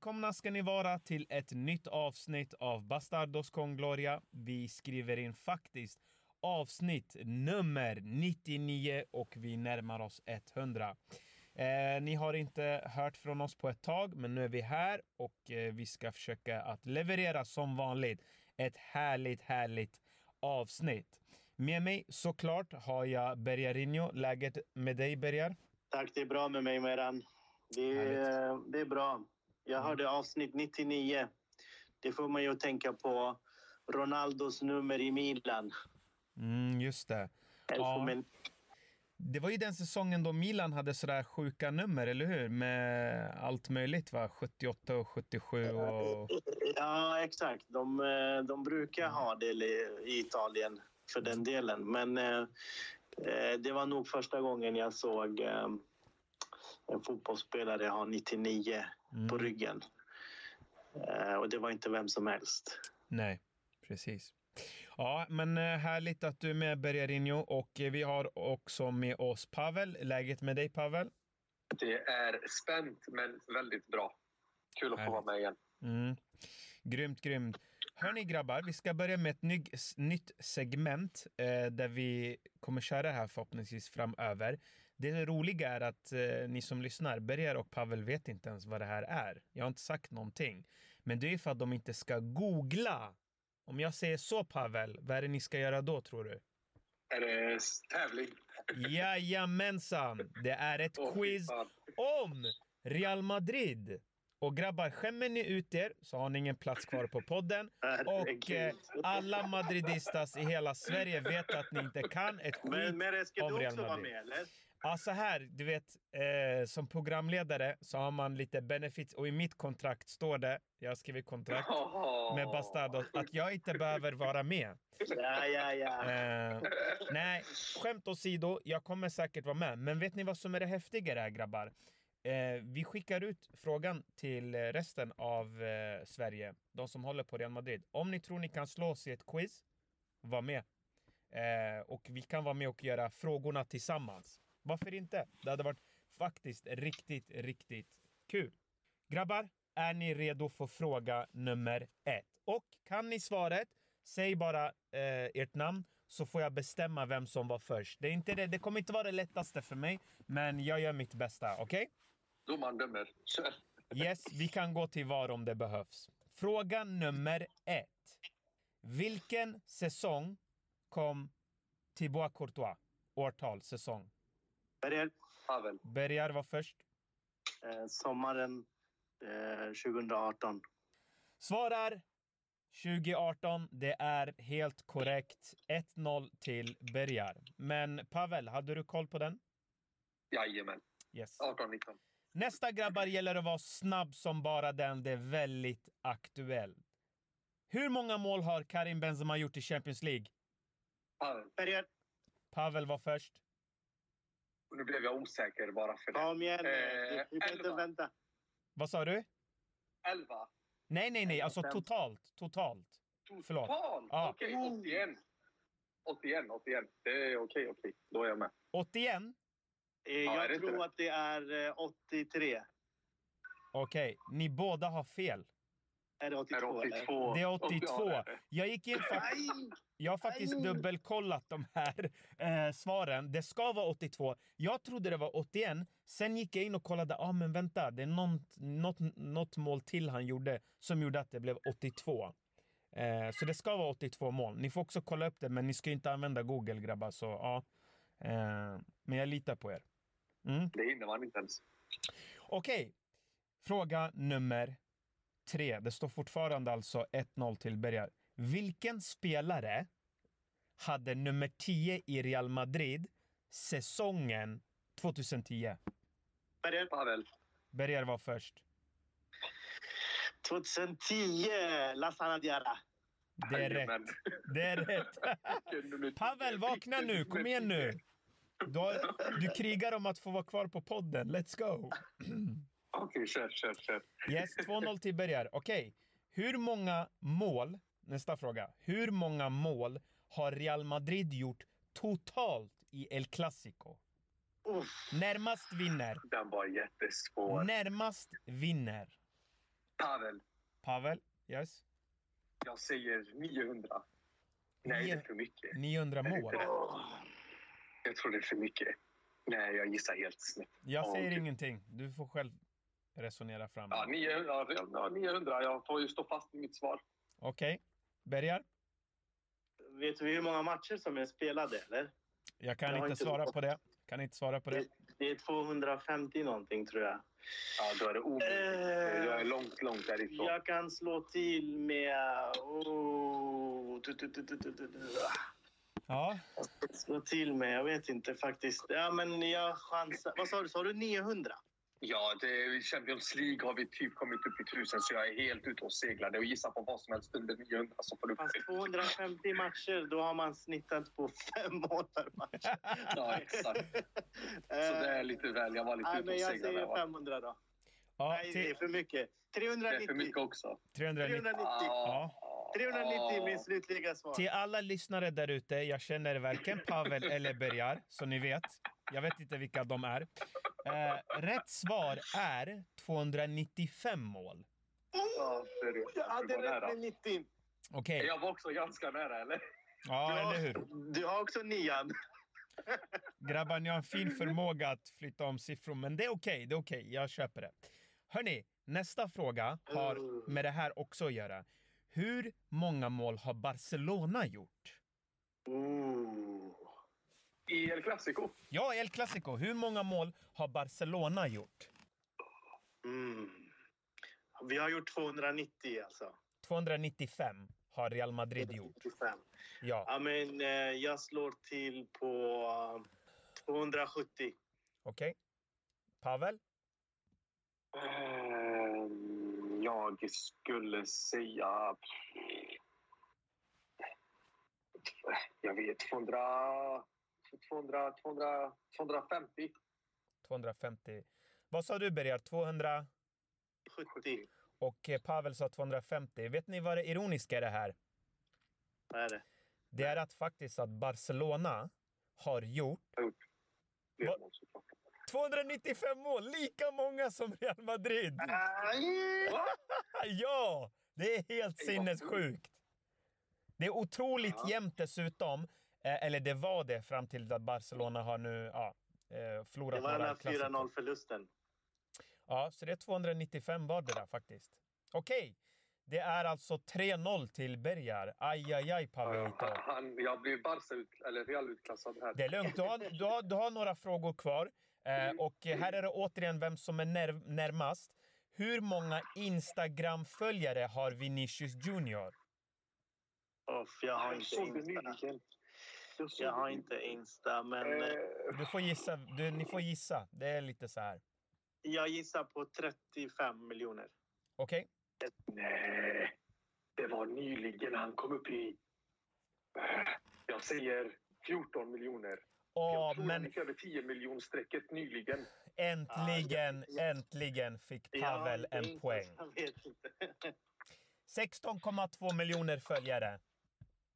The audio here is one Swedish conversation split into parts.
Välkomna ska ni vara till ett nytt avsnitt av Bastardos con Gloria. Vi skriver in faktiskt avsnitt nummer 99 och vi närmar oss 100. Eh, ni har inte hört från oss på ett tag, men nu är vi här och eh, vi ska försöka att leverera som vanligt ett härligt, härligt avsnitt. Med mig såklart har jag Bergarinho. Läget med dig Bergar? Tack, det är bra med mig Meran. Det är, det är bra. Jag hörde avsnitt 99. Det får man ju tänka på Ronaldos nummer i Milan. Mm, just det. Ja. Det var ju den säsongen då Milan hade sådär sjuka nummer, eller hur? Med allt möjligt va? 78 och 77 och... ja, exakt. De, eh, de brukar ha det i Italien för den delen. Men eh, eh, det var nog första gången jag såg eh, en fotbollsspelare ha 99 på ryggen. Eh, och det var inte vem som helst. Nej, precis. Ja, men eh, härligt att du är med Bergarinho och eh, vi har också med oss Pavel. Läget med dig Pavel? Det är spänt men väldigt bra. Kul att få Härligt. vara med igen. Mm. Grymt, grymt. Hörni grabbar, vi ska börja med ett ny, nytt segment eh, där vi kommer köra det här förhoppningsvis framöver. Det roliga är att eh, ni som lyssnar, Berger och Pavel vet inte ens vad det här är. Jag har inte sagt någonting. Men det är för att de inte ska googla. Om jag säger så Pavel, vad är det ni ska göra då tror du? Är det tävling? Jajamensan! Det är ett fy quiz fan. om Real Madrid. Och grabbar, skämmer ni ut er så har ni ingen plats kvar på podden. Och eh, alla madridistas i hela Sverige vet att ni inte kan ett skit Men, men ska om du Real också vara Madrid. med, eller? Ja, så här, du vet, eh, som programledare så har man lite benefits och i mitt kontrakt står det, jag har skrivit kontrakt med Bastardos, att jag inte behöver vara med. Ja, ja, ja. Eh, nej, skämt åsido, jag kommer säkert vara med. Men vet ni vad som är det häftiga här grabbar? Eh, vi skickar ut frågan till resten av eh, Sverige, de som håller på Real Madrid. Om ni tror ni kan slå oss i ett quiz, var med. Eh, och vi kan vara med och göra frågorna tillsammans. Varför inte? Det hade varit faktiskt riktigt, riktigt kul. Grabbar, är ni redo för fråga nummer ett? Och kan ni svaret, säg bara eh, ert namn så får jag bestämma vem som var först. Det, är inte det, det kommer inte vara det lättaste för mig, men jag gör mitt bästa. Okej? Domaren dömer. Kör. Yes, vi kan gå till VAR om det behövs. Fråga nummer ett. Vilken säsong kom Thibaut Courtois? Årtal, säsong. Berger, Pavel. Bergar var först. eh, sommaren eh, 2018. Svarar 2018. Det är helt korrekt. 1-0 till Bergar. Men Pavel, hade du koll på den? Jajamän. Yes. 18-19. Nästa grabbar gäller att vara snabb som bara den. Det är väldigt aktuellt. Hur många mål har Karim Benzema gjort i Champions League? Pavel. Berger, Pavel var först. Nu blev jag osäker bara för det. kom igen. Eh, du du kan inte elva. vänta. Vad sa du? 11. Nej, nej, nej. Alltså totalt. Totalt. Förlåt. Totalt? Ja. Okej, 81. 81, 81. Det är okej, okej. Då är jag med. 81? Eh, Ja, är det jag tror det? att det är eh, 83. Okej, ni båda har fel. Är det 82? Är det eller? 82? Det är 82. Ja, det är det. Jag gick in för Nej! Jag har faktiskt Aj! dubbelkollat de här eh, svaren. Det ska vara 82. Jag trodde det var 81. Sen gick jag in och kollade. Ja, ah, men vänta. Det är något, något, något mål till han gjorde som gjorde att det blev 82. Eh, så det ska vara 82 mål. Ni får också kolla upp det, men ni ska inte använda Google grabbar. Så ja. Eh, men jag litar på er. Det hinner man inte ens. Okej. Fråga nummer tre. Det står fortfarande alltså 1-0 till Bergar. Vilken spelare hade nummer 10 i Real Madrid säsongen 2010? Berger, Pavel. Bergar var först. 2010, Lassana Diarra. Det är rätt. Det är rätt. Pavel, vakna nu. Kom igen nu. Du, har, du krigar om att få vara kvar på podden. Let's go! Okej, kör, kör, kör. Yes, 2-0 till Bergar. Okej. Hur många mål, nästa fråga. Hur många mål har Real Madrid gjort totalt i El Clasico? Uff. Närmast vinner. Den var jättesvår. Närmast vinner. Pavel, Pavel? Yes? jag säger 900. Nej, det är för mycket. 900 mål? Jag tror det är för mycket. Nej, jag gissar helt snett. Jag Ja, säger okej. ingenting. Du får själv resonera fram. Ja, 900. Ja, 900. Jag får ju stå fast vid mitt svar. Okej. Bergar? Vet vi hur många matcher som är spelade? Eller? Jag kan Jag inte inte svara på det. Kan inte svara på det. Det, det är 250 någonting, tror jag. Ja, då är det omöjligt. Eh, Jag är långt, långt därifrån. Jag kan slå till med... Oh, tu, tu, tu. Ja, Slå till med... Jag vet inte faktiskt. Ja, men jag chansar. Vad sa du? Sa du 900? Ja, det, Champions League har vi typ kommit upp i tusen så jag är helt ute och seglade och gissar på vad som helst under 900 så får du Fast 250 matcher, då har man snittat på fem mål per match. Ja, exakt. Så det är lite väl. Jag var lite Nej, ute men och jag seglade. säger där, va? 500 då. ja Nej, det är för mycket. Det är 390. för mycket också. 390. 390. Ja. 390 är min slutliga svar. Till alla lyssnare där ute, jag känner varken Pavel eller Bergar, så ni vet. Jag vet inte vilka de är. Eh, rätt svar är 295 mål. Ja, det är det. Jag hade rätt med 90. Okej, Jag var också ganska nära, eller? ja, eller hur? Du har också nian. Grabbar, ni har en fin förmåga att flytta om siffror, men det är okej. det är okej. Jag köper det. Hörni, nästa fråga har med det här också att göra. Hur många mål har Barcelona gjort? Ooh. I El Clasico. Ja, El Clasico. Hur många mål har Barcelona gjort? Mm. Vi har gjort 290 alltså. 295 har Real Madrid gjort. 95. Ja, Ja, men, eh, jag slår till på eh, 270. okej. Pavel? Ehm, Jag skulle säga... Jag vet, 200... 200, 200, 250. 250. Vad sa du, Bergar? 200? 70. Och eh, Pavel sa 250. Vet ni vad det ironiska är det här? Vad är det? Det är att faktiskt att Barcelona har gjort som pratar. 295 mål, lika många som Real Madrid. Ja, det är helt sinnessjukt. Det är otroligt jämnt dessutom. Eh, Eller det var det fram till att Barcelona har nu ja, eh, förlorat Det var den här klassiker. 4-0-förlusten. Ja, så det är 295 var det där faktiskt. Okej, det är alltså 3-0 till Bergar. Aj, aj, aj, Pavelito. Han, jag blev Barca ut, eller Real utklassad här. Det är lugnt. Du har, du har, du har några frågor kvar. Eh, och här är det återigen vem som är när, närmast. Hur många Instagram-följare har Vinicius Junior? Off, jag har inte såg nyligen. Jag har inte Insta, men eh, Eh, Du får gissa. Du, ni får gissa. Det är lite så här. jag gissar på 35 miljoner. Okej? Nej, det var nyligen han kom upp i... Jag säger 14 miljoner. Åh, jag tror han men gick över 10 miljonstrecket nyligen. äntligen, äntligen fick Pavel inte en poäng. så Jag vet inte. 16,2 miljoner följare.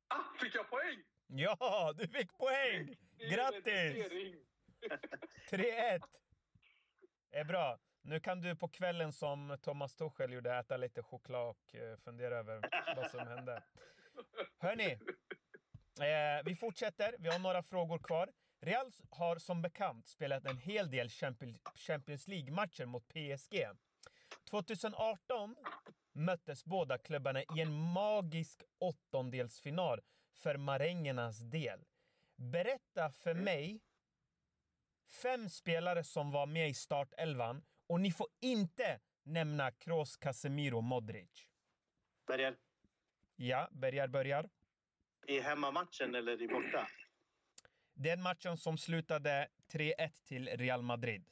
Ah, fick jag poäng? Ja, du fick poäng! Grattis! 3-1. Det är bra. Nu kan du på kvällen som Thomas Tuchel gjorde äta lite choklad och eh, fundera över vad som hände. Hörni, eh, vi fortsätter. Vi har några frågor kvar. Real har som bekant spelat en hel del Champions League-matcher mot PSG. 2018 möttes båda klubbarna i en magisk åttondelsfinal för marängernas del. Berätta för mig fem spelare som var med i startelvan och ni får inte nämna Kroos, Casemiro, Modric. Berger, Ja, Bergar börjar. i hemmamatchen eller i borta? Den matchen som slutade 3-1 till Real Madrid.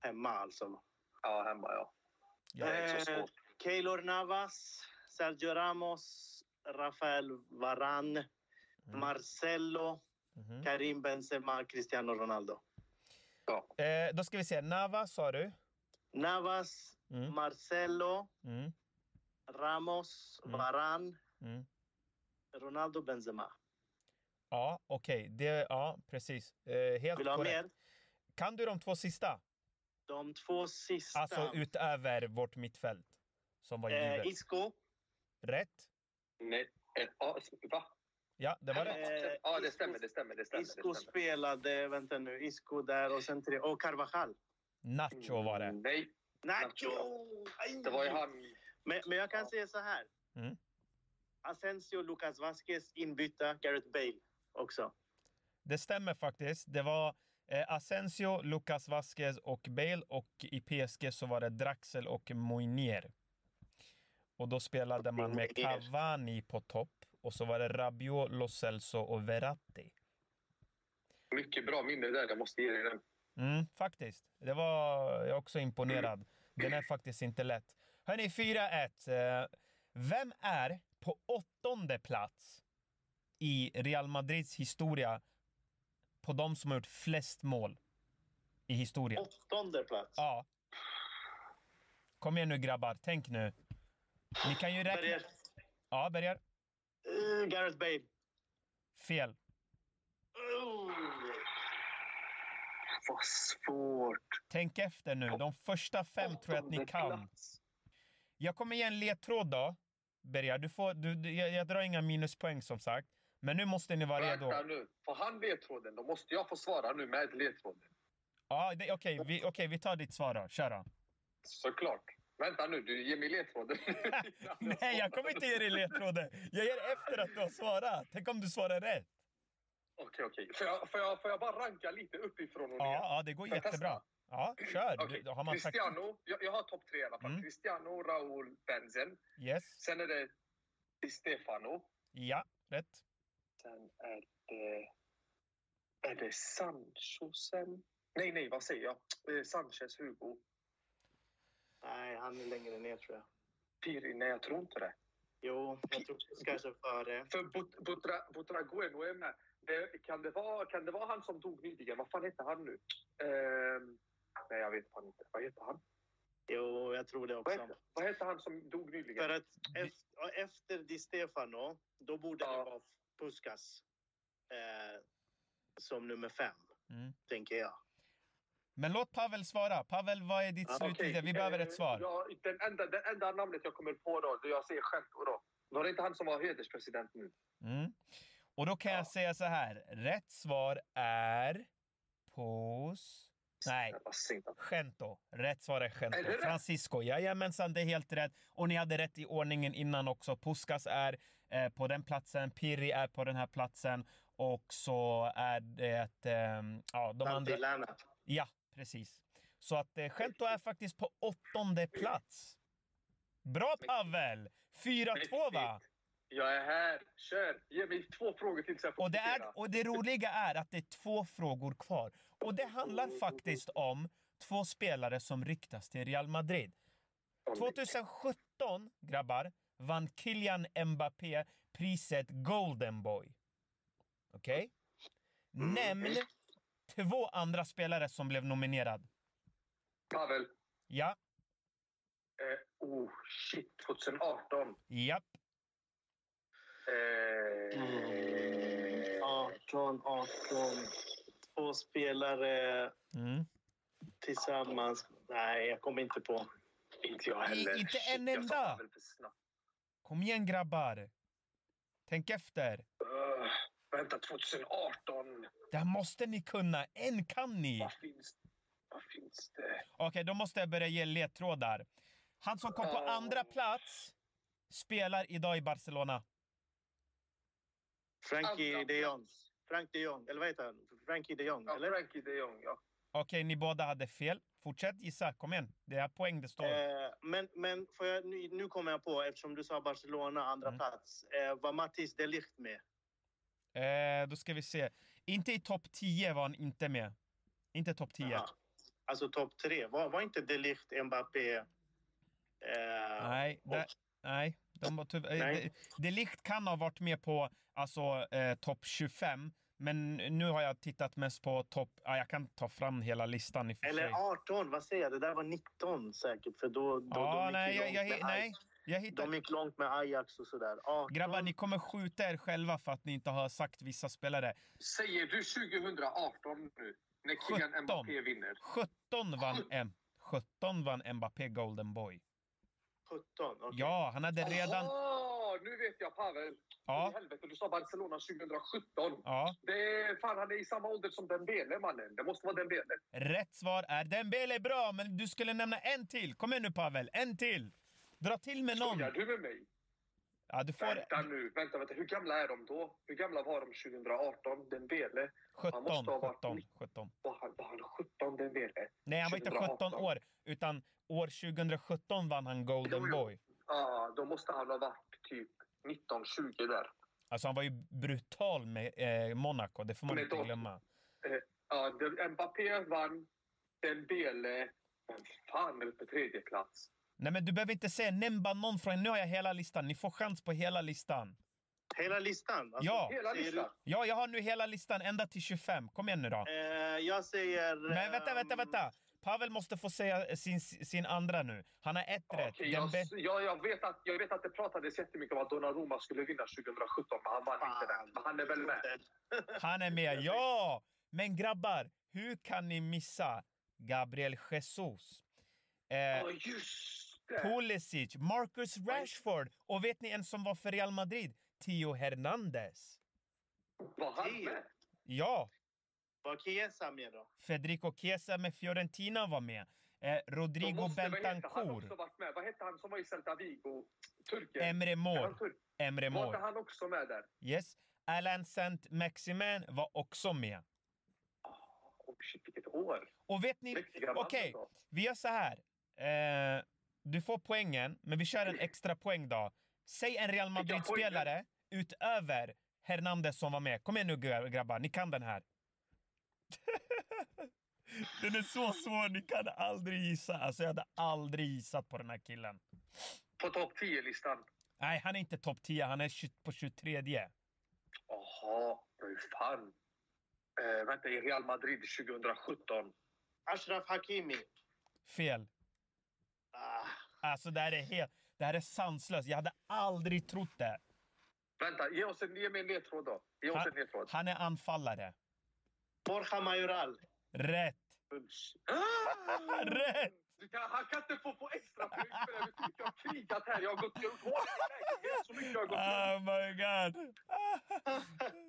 Hemma alltså. Ja, hemma ja. Ja. Eh. Keylor Navas, Sergio Ramos, Rafael Varane, Mm. Marcelo, Mhm. Karim Benzema, Cristiano Ronaldo. Eh, då ska vi se. Nava sa du? Navas, Mm. Marcelo, Mm. Ramos, Mm. Varane, Mm. Ronaldo, Benzema. Ja, okej. Det- Ja, precis. Eh, helt Vill du ha korrekt. mer? Kan du de två sista? De två sista. Alltså utöver vårt mittfält. som var Eh. Isco. Rätt? Nej. Ja, va? Ja, det var rätt. Eh, Ja, det stämmer. Det stämmer. Det stämmer. Det Isco stämmer. spelade, vänta nu, Isco där och sen tre, och Carvajal. Nacho var det. Nej, Nacho! Aj! det var ju han. Men, men jag kan säga så här. Mm. Asensio, Lucas Vasquez, inbytta, Gareth Bale också. Det stämmer faktiskt. Det var eh, Asensio, Lucas Vasquez och Bale och i PSG så var det Draxel och Moinier. Och då spelade man med. Cavani på topp och så var det Rabiot, Lo Celso och Verratti. Mycket bra minne där. Jag måste ge dig den. Mm, faktiskt. Det var jag är också imponerad. Den är faktiskt inte lätt. Hörni, 4-1. Eh, Vem är på åttonde plats i Real Madrids historia på de som har gjort flest mål i historien? Åttonde plats. Ja. Kom igen nu grabbar, tänk nu. Ni kan ju räkna... Börjar, Ja, Bergar. uh, Gareth Bale. Fel. Uh. Vad svårt. Tänk efter nu. De första fem tror jag att ni kan. plats. Jag kommer ge en ledtråd då. Bergar, du får, du, du, jag, jag drar inga minuspoäng som sagt. Men nu måste ni vara redo. Vänta nu. Får han ledtråden, då måste jag få svara nu med ledtråden. Ja, det- Okej, vi, okej, vi tar ditt svar då. Kör då. Såklart. Vänta nu, du ger mig ledtråden. Nej, jag kommer inte ge dig ledtråden. Jag ger efter att du har svarat. Tänk om du svarar rätt. Okej, okej. Får jag, får, jag, får jag bara ranka lite uppifrån och ner? Ja, ja det går jättebra. testa? Ja, kör. Du, har man. Cristiano, jag, jag har topp tre i alla fall. Mm. Cristiano, Raúl, Benzen. Yes. Sen är det Di Stefano. Ja, rätt. Sen är det... Är det Sancho sen? Nej, nej, vad säger jag? Eh, Sanchez, Hugo. Nej, han är längre ner tror jag. Piri, nej jag tror inte det. Jo, jag tror kanske före. För But- Butra, Butragueno är med. Det, kan, det vara, kan det vara han som dog nyligen? Vad fan heter han nu? Ehm, nej, jag vet fan inte. Vad heter han? Jo, jag tror det Vad också. heter, vad heter han som dog nyligen? För att efter, efter Di Stefano, då borde Ja. det vara Puskas eh, som nummer fem, Mm. tänker jag. Men låt Pavel svara. Pavel, vad är ditt Ja, slutliga? Okej, Vi behöver eh, ett svar. Ja, den, enda, den enda namnet jag kommer på då, det jag säger Skämto då. Var det inte han som var hederspresident nu? Mm. Och då kan jag Ja. säga så här. Rätt svar är... Pos... Nej. Gento. Rätt svar är Är Gento. Francisco. Jajamensan, det är helt rätt. Och ni hade rätt i ordningen innan också. Puskas är eh, på den platsen. Pirri är på den här platsen. Och så är det... Eh, ja, de andra... Santillana. Ja, precis. Så att eh, Gento är faktiskt på åttonde plats. Bra Pavel! 4-2 va? Jag är här. Kör! Ge mig två frågor till så jag får Och det, är, och det roliga är att det är två frågor kvar. Och det handlar faktiskt om två spelare som ryktas till Real Madrid. 2017, grabbar, vann Kylian Mbappé priset Golden Boy. Okej? Nämn två andra spelare som blev nominerad. Pavel. Ja, Eh, oh, shit. 2018. japp. Eh, Mm. 18, 18. Två spelare Mm. tillsammans. Nej, jag kommer inte på. Inte jag heller. I- inte Shit, en enda. Kom igen grabbar. Tänk efter. Uh, vänta, 2018. Det här måste ni kunna. En kan ni. Vad finns, vad finns det? Okej, då måste jag börja ge ledtrådar. Han som kom på Ja. andra plats spelar idag i Barcelona. Frankie Andra de Jong. Frank de Jong. Eller vad heter han? Frankie de Jong, Ja, eller? Frankie de Jong, ja. Okej, ni båda hade fel. Fortsätt gissa. Kom igen. Det är poäng det står. Eh, men men får jag, nu, nu kommer jag på, eftersom du sa Barcelona, andra Mm. plats. Eh, var Mattis de Ligt med? Eh, då ska vi se. Inte i topp 10 var han inte med. Inte topp 10. Jaha. Alltså topp tre. Var, var inte de Ligt, Mbappé? Eh, Nej, och- det, nej. De var tyv- eh, Nej. likt kan ha varit med på alltså, eh, topp 25. Men nu har jag tittat mest på topp... Ja, jag kan ta fram hela listan i och för sig. Eller 18, vad säger jag? Det där var 19 säkert. För då, då, Ja, gick nej, jag, jag, nej. Hittar... de gick långt med Ajax och sådär. 18, Grabbar, ni kommer skjuta er själva för att ni inte har sagt vissa spelare. Säger du 2018 nu? När Kylian 17. Mbappé vinner? 17 vann, M 17 vann Mbappé Golden Boy. 17? okej. Ja, han hade redan... Jaha, nu vet jag Pavel. Ja, I helvete, du sa Barcelona 2017. ja. Det är, fan, han är i samma ålder som Dembele, mannen. Det måste vara Dembele. Rätt svar är Dembele är bra, men du skulle nämna en till. Kom igen nu Pavel, en till. Dra till med någon. Skojar du med mig? Ja, du får Vänta nu, vänta, vänta. Hur gamla är de då? Hur gamla var de 2018? Dembele? 17, måste ha varit 17, 17. Var han, var han 17, Dembele? Nej, han var inte 17 2018. år, utan år 2017 vann han Golden. Boy. Ja, då måste han ha varit typ 19-20 där. Alltså han var ju brutal med eh, Monaco, det får man Men inte då- glömma. Ja, det- Mbappé vann. Dembele... Vem fan är uppe tredje plats? Nej men du behöver inte säga, nämn bara någon från... Nu har jag hela listan, ni får chans på hela listan. Hela listan? Alltså, Ja. Hela listan. Ja, jag har nu hela listan ända till 25. Kom igen nu då. Eh, jag säger... Men vänta, vänta, ehm, vänta. Pavel måste få säga sin, sin andra nu. Han har ett rätt. Okej, jag, jag, jag, vet att, jag vet att det pratades jättemycket om att Donnarumma skulle vinna 2017, men han vann inte den. Men han är väl med? Han är med, ja! Men grabbar, hur kan ni missa Gabriel Jesus? Eh, Ja, just det! Pulisic, Marcus Rashford och vet ni en som var för Real Madrid? Theo Hernandez. Var han med? Ja, Var Chiesa med då? Federico Chiesa med Fiorentina var med. Eh, Rodrigo måste, heter Han också varit med. Vad hette han som var i Celta Vigo? Turken? Emre Mor. turk? Emre Var inte Mor. han också med där? Yes. Alan Saint-Maximin var också med. Oh, shit, vilket år! Och vet ni, okej, då. vi gör så här. Eh, du får poängen, men vi kör en extra poäng då. Säg en Real Madrid-spelare utöver Hernandez som var med. Kom igen nu gra- grabbar, ni kan den här. den är så svår, ni kan aldrig gissa. Alltså jag hade aldrig gissat på den här killen. På topp 10-listan. Nej, han är inte topp 10, han är 20 på 23. Jaha, hur fan. Eh, vänta, i Real Madrid 2017. Ashraf Hakimi. Fel. Alltså det här är helt, det här är sanslöst. Jag hade aldrig trott det. Vänta, ge, oss en, ge mig en ledtråd då. Ge oss Han- en ledtråd. Han är anfallare. Borja Majoral. Rätt! Ah! Rätt! Du kan, han kan inte få, få extra poäng för det. Vet du hur mycket jag har krigat här? Jag har gått lägenhet. Så mycket jag har gått Oh my god!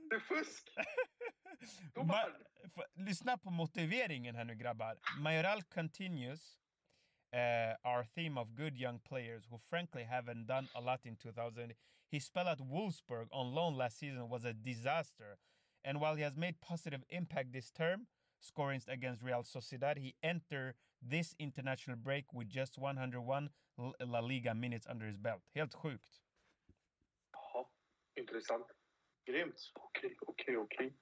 Det är fusk! Ma- lyssna på motiveringen här nu grabbar. Majoral continues uh, our theme of good young players who frankly haven't done a lot in 2000. His spell at Wolfsburg on loan last season was a disaster. And while he has made positive impact this term, scoring against Real Sociedad, he entered this international break with just 101 La Liga minutes under his belt. Helt sjukt. Jaha, intressant. Grymt. Okej, okej, okej.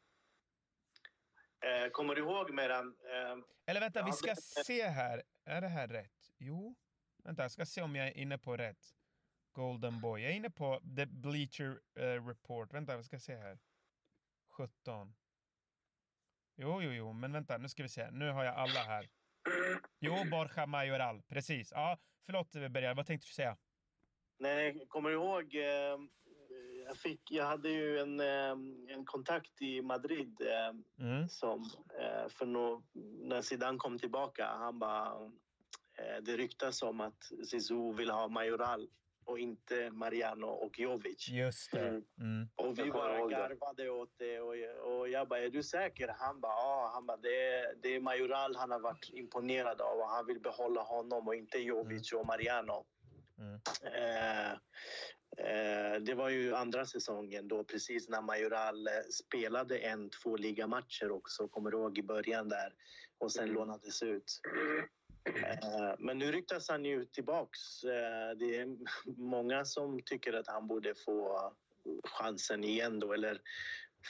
Eh, kommer du ihåg medan... Eh, Eller vänta, vi ska se här. Är det här rätt? Jo. Vänta, jag ska se om jag är inne på rätt. Golden Boy. Jag är inne på The Bleacher eh, Report. Vänta, vi ska se här. 17. Jo, jo, jo, men vänta, nu ska vi se. Nu har jag alla här. Jo, Borja Majoral. Precis. Ja, förlåt Berger, vad tänkte du säga? nej, kommer du ihåg... Eh, jag, fick, jag hade ju en, eh, en kontakt i Madrid eh, Mm. som eh, för nå när Zidane kom tillbaka, han bara... Eh, det ryktas om att Zizou vill ha Majoral och inte Mariano och Jovic. Just det. Mm. Mm. Och vi bara garvade åt det och, och jag bara, är du säker? Han bara, ja. Han bara, det, är- det är Majoral han har varit imponerad av och han vill behålla honom och inte Jovic och Mariano. Mm. Eh, eh, det var ju andra säsongen då precis när Majoral eh, spelade en, två ligamatcher också, kommer du ihåg i början där och sen Mm. lånades ut. Eh, men nu ryktas han ju tillbaks. Eh, det är många som tycker att han borde få chansen igen då eller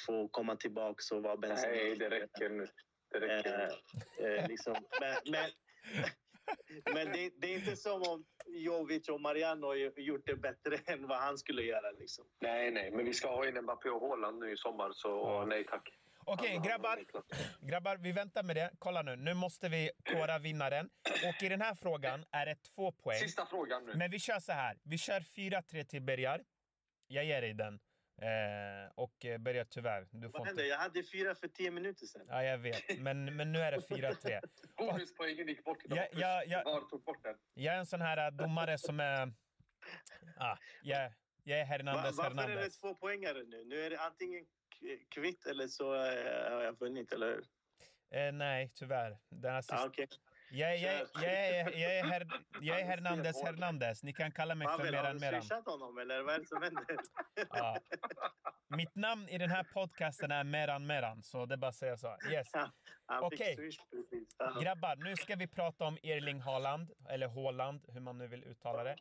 få komma tillbaks och vara bäst. Nej, det räcker nu. Det räcker nu. Eh, eh, liksom. Men, men, men det, det är inte som om Jovic och Mariano gjort det bättre än vad han skulle göra. Liksom. Nej, nej, men vi ska ha in Mbappé och Haaland nu i sommar, så Ja. nej tack. Okej, Han- grabbar. Grabbar, vi väntar med det. Kolla nu, nu måste vi kora vinnaren. Och i den här frågan är det två poäng. Sista frågan nu. Men vi kör så här. Vi kör 4-3 till Bergar. Jag ger dig den, Eh, och eh, Berger, tyvärr. Du får Vad hände? inte... Jag hade fyra för tio minuter sedan. Ja, jag vet. Men, men nu är det 4-3. Bonuspoängen gick bort. Ja, ja, ja. VAR tog bort den. Jag är en sån här äh, domare som är... Ah, jag, jag är Va, Hernandez varför är det Hernandez. två poängare nu? Nu är det antingen kvitt eller så eh, har jag vunnit, eller hur? Eh, nej, tyvärr. Den här sista... Ah, okej. jag, jag, jag, är, jag, är Her, jag är Hernandez Hernandez. Ni kan kalla mig för har Meran du Meran. swishat honom eller vad är det som händer? Ja. Mitt namn i den här podcasten är Meran Meran, så det är bara att säga så. Yes. Okej. Ja. Grabbar, nu ska vi prata om Erling Haaland, eller Haaland, hur man nu vill uttala det.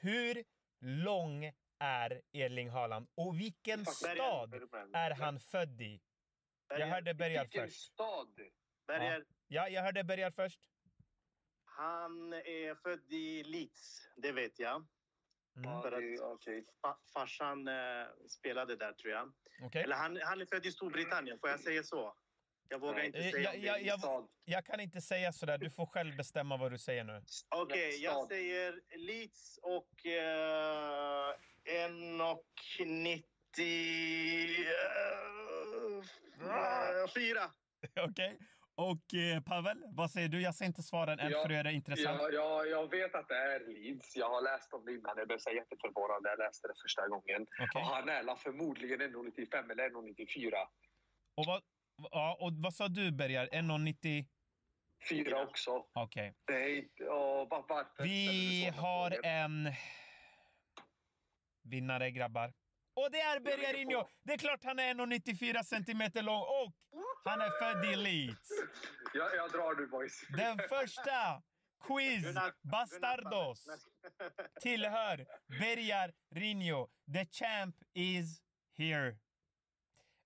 Hur lång är Erling Haaland och vilken stad är han född i? Jag hörde Bergar Vilken först. stad? Berger, Ja, jag hörde Bergar först. han är född i Leeds, det vet jag. Mm. För att-. Fa- farsan eh, spelade där, tror jag. Okej. Eller han, han är född i Storbritannien, får jag säga så? Jag vågar Nej. inte Eh, säga jag- jag- jag-. Jag kan inte säga sådär. Du får själv bestämma vad du säger nu. Okej, Rätt jag säger Leeds och uh, 1,94. Okej. Och eh, Pavel, vad säger du? Jag säger inte svaren än Ja, för det är intressant. Ja, ja, jag vet att det är Leeds. Jag har läst om det innan. Jag blev så jätteförvånad när jag läste det första gången. Okej. Och han är förmodligen 1,95 eller 1,94. Och, vad, ja, och vad sa du Bergar? 1,90? Fyra också. Okej. Det inte... åh, var, varför Vi har en vinnare grabbar. Och det är Bergarinho! Det är klart han är 1,94 centimeter lång och han är född i Leeds. Jag, jag drar nu boys. Den första quiz Bastardos tillhör Bergar Rinho. The champ is here.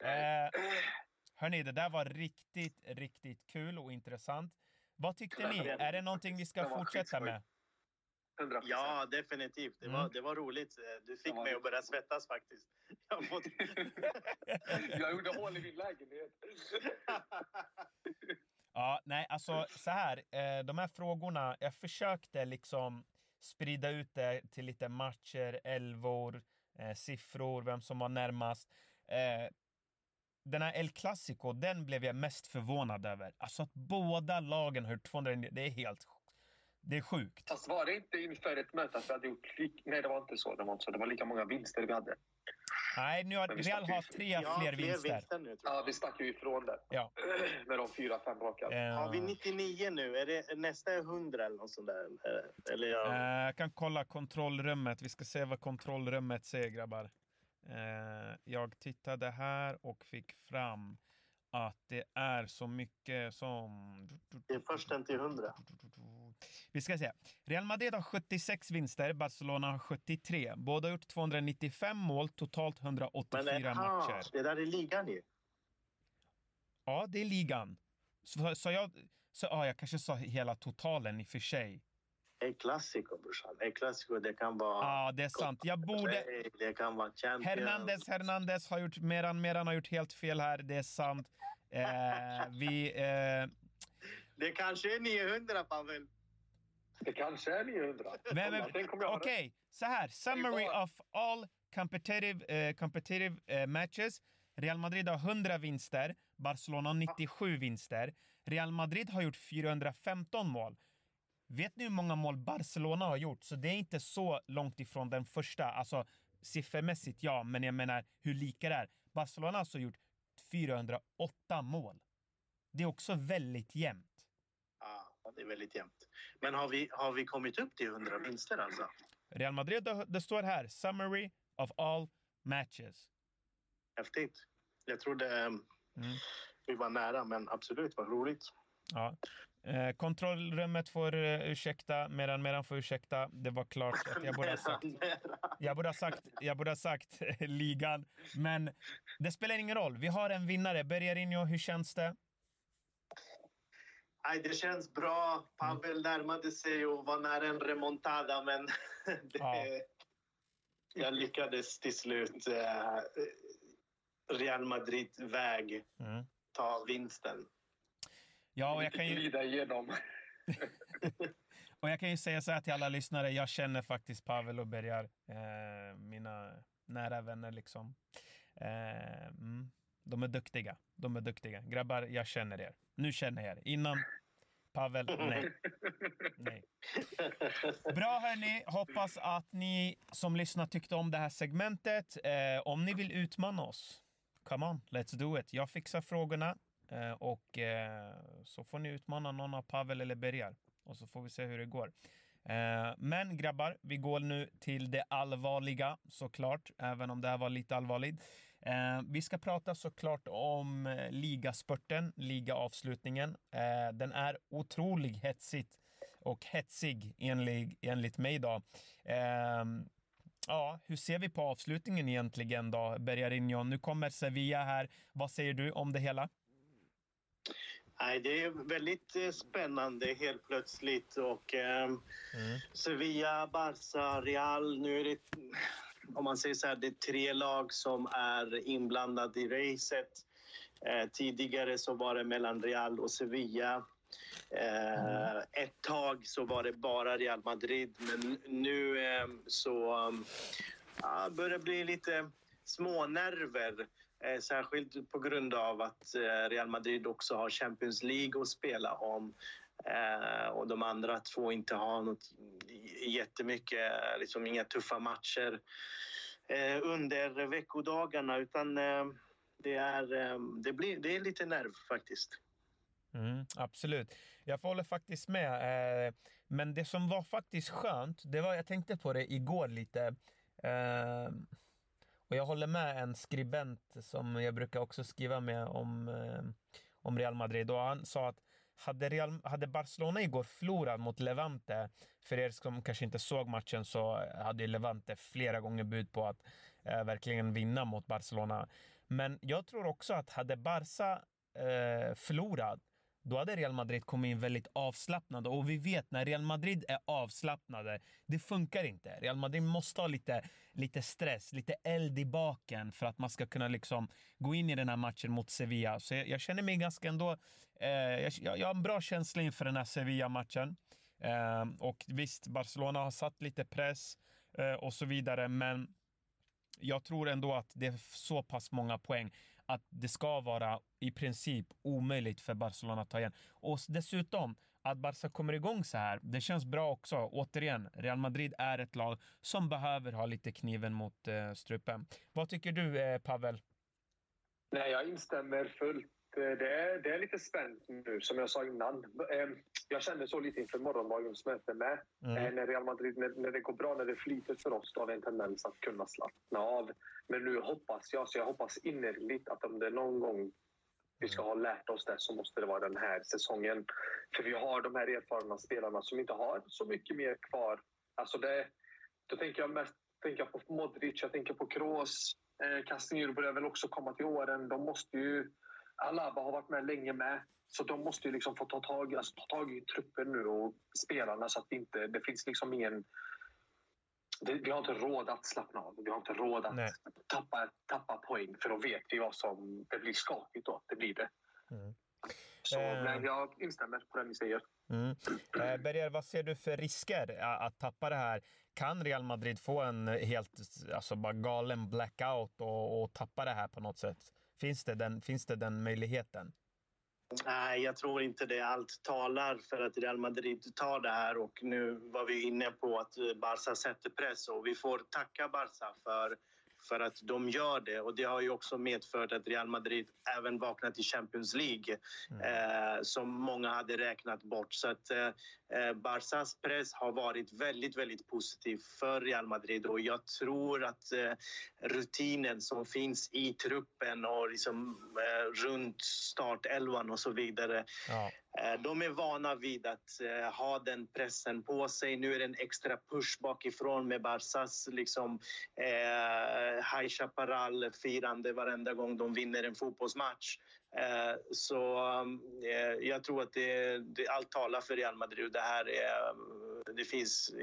Eh, hörni, det där var riktigt, riktigt kul och intressant. Vad tyckte ni? Är det någonting vi ska fortsätta med? 100%. Ja, definitivt. Det, Mm. var, det var roligt. Du fick mig att börja svettas faktiskt. Jag fått... jag gjorde hål i min lägenhet. Ja, nej, alltså så här. Eh, de här frågorna, jag försökte liksom sprida ut det till lite matcher, elvor, eh, siffror, vem som var närmast. Eh, den här El Clasico, den blev jag mest förvånad över. Alltså att båda lagen har gjort 200, det är helt det är sjukt. Fast var det inte inför ett möte att vi hade gjort... Nej, det var inte så. Det var, inte så. Det var lika många vinster vi hade. Nej, nu har Real har tre Ja, fler vinster. vinster nu, tror Ja, vi stack ju ifrån det. Ja. Med de fyra, fem raka. Eh, Har vi 99 nu? Är det nästa är 100 eller något sånt där? Eh, Eller jag... Eh, Jag kan kolla kontrollrummet. Vi ska se vad kontrollrummet säger, grabbar. Eh, Jag tittade här och fick fram att det är så mycket som... Det är först till 100. Vi ska se. Real Madrid har 76 vinster, Barcelona har 73. Båda har gjort 295 mål, totalt 184 Men matcher. det där är ligan ju. Ja, det är ligan. Så, så jag... Så, ja, jag kanske sa hela totalen i och för sig. El Clasico, brorsan. El Clasico, det kan vara... Ja, det är sant. Jag borde... Det kan vara Champions. Hernandez, Hernandez har gjort, Meran, Meran har gjort helt fel här, det är sant. Eh, vi, eh, Det kanske är 900, Pavel. Det kanske är 900. men, men, Okej, så här. Summary of all competitive, eh, competitive eh, matches. Real Madrid har 100 vinster, Barcelona har 97 vinster. Real Madrid har gjort 415 mål. Vet ni hur många mål Barcelona har gjort? Så det är inte så långt ifrån den första. Alltså siffermässigt ja, men jag menar hur lika det är. Barcelona har alltså gjort 408 mål. Det är också väldigt jämnt. Det är väldigt jämnt. Men har vi, har vi kommit upp till 100 vinster alltså? Real Madrid, det- står här, summary of all matches. Häftigt. Jag trodde eh, Mm. vi var nära, men absolut, vad roligt. Ja. Eh, kontrollrummet får uh, ursäkta, medan medan får ursäkta. Det var klart att jag borde ha sagt, jag borde ha sagt, jag borde ha sagt ligan. Men det spelar ingen roll. Vi har en vinnare. Bergarinho, hur känns det? Nej, det känns bra. Pavel närmade sig och var nära en remontada, men det, Ja. jag lyckades till slut eh, Real Madrid-väg Mm. ta vinsten. Ja, och jag, kan ju, glida igenom. och jag kan ju säga så här till alla lyssnare. Jag känner faktiskt Pavel och Bergar, eh, mina nära vänner liksom. Eh, mm, de är duktiga. De är duktiga. Grabbar, jag känner er. Nu känner jag er. Innan Pavel, nej. nej. Bra hörni, hoppas att ni som lyssnar tyckte om det här segmentet. Eh, om ni vill utmana oss, come on, let's do it. Jag fixar frågorna eh, och eh, så får ni utmana någon av Pavel eller Bergar och så får vi se hur det går. Eh, men grabbar, vi går nu till det allvarliga såklart, även om det här var lite allvarligt. Eh, vi ska prata såklart om eh, ligaspurten, ligaavslutningen. Eh, den är otroligt hetsigt och hetsig enligt, enligt mig då. Eh, ja, hur ser vi på avslutningen egentligen då, Bergarinho? Nu kommer Sevilla här. Vad säger du om det hela? Nej, det är väldigt spännande helt plötsligt. Och, eh, mm. Sevilla, Barca, Real. Nu är det, om man säger så här, det är tre lag som är inblandade i racet. Eh, tidigare så var det mellan Real och Sevilla. Eh, mm. Ett tag så var det bara Real Madrid, men nu eh, så eh, börjar det bli lite smånerver Eh, särskilt på grund av att eh, Real Madrid också har Champions League att spela om Eh, och de andra två inte har något jättemycket, liksom inga tuffa matcher eh, under veckodagarna utan eh, det är, det blir, det är lite nerv faktiskt. Mm, absolut. Jag håller faktiskt med. Men det som var faktiskt skönt, det var, jag tänkte på det igår lite. Och jag håller med en skribent som jag brukar också skriva med om, eh, om Real Madrid. Och han sa att hade, Real, hade Barcelona igår förlorat mot Levante, för er som kanske inte såg matchen så hade Levante flera gånger bud på att eh, verkligen vinna mot Barcelona. Men jag tror också att hade Barca eh, förlorat då hade Real Madrid kommit in väldigt avslappnade. Och vi vet när Real Madrid är avslappnade, det funkar inte. Real Madrid måste ha lite, lite stress, lite eld i baken för att man ska kunna liksom gå in i den här matchen mot Sevilla. Så jag, jag känner mig ganska ändå... Eh, jag, jag, har en bra känsla inför den här Sevilla-matchen. Eh, och visst, Barcelona har satt lite press eh, och så vidare, men jag tror ändå att det är så pass många poäng att det ska vara i princip omöjligt för Barcelona att ta igen. Och dessutom, att Barca kommer igång så här, det känns bra också. Återigen, Real Madrid är ett lag som behöver ha lite kniven mot eh, strupen. Vad tycker du, eh, Pavel? Nej, jag instämmer fullt. Eh, det är, det är lite spänt nu, som jag sa innan. Ehm, jag kände så lite inför morgondagens möte med. Mm. Eh, när Real Madrid, när, när, det går bra, när det flyter för oss, då har vi en tendens att kunna slappna av. Men nu hoppas jag, så jag hoppas innerligt att om det någon gång vi ska ha lärt oss det så måste det vara den här säsongen. För vi har de här erfarna spelarna som inte har så mycket mer kvar. Alltså det, då tänker jag mest tänker jag på Modric, jag tänker på Kroos. Eh, Casemiro börjar väl också komma till åren. De måste ju Alaba har varit med länge med. Så de måste ju liksom få ta tag, alltså, ta tag i truppen nu och spelarna så att det inte det finns liksom ingen... Det, vi har inte råd att slappna av. Vi har inte råd att tappa, tappa poäng för då vet vi vad som... Det blir skakigt då. Det blir det. Mm. Så eh. jag instämmer på det ni säger. Mm. Eh, Berger, vad ser du för risker att tappa det här? Kan Real Madrid få en helt alltså bara galen blackout och, och tappa det här på något sätt? Finns det den, finns det den möjligheten? Nej, jag tror inte det. Allt talar för att Real Madrid tar det här och nu var vi inne på att Barca sätter press och vi får tacka Barca för för att de gör det. Och det har ju också medfört att Real Madrid även vaknat i Champions League mm. eh, som många hade räknat bort. Så att eh, eh, Barças press har varit väldigt, väldigt positiv för Real Madrid och jag tror att eh, rutinen som finns i truppen och liksom, eh, runt startelvan och så vidare ja. Eh, de är vana vid att ha den pressen på sig. Nu är det en extra push bakifrån med Barsas liksom, uh, High Chaparral-firande varenda gång de vinner en fotbollsmatch. Eh, så eh, jag tror att det, det, allt talar för Real Madrid. Det här är... Det finns...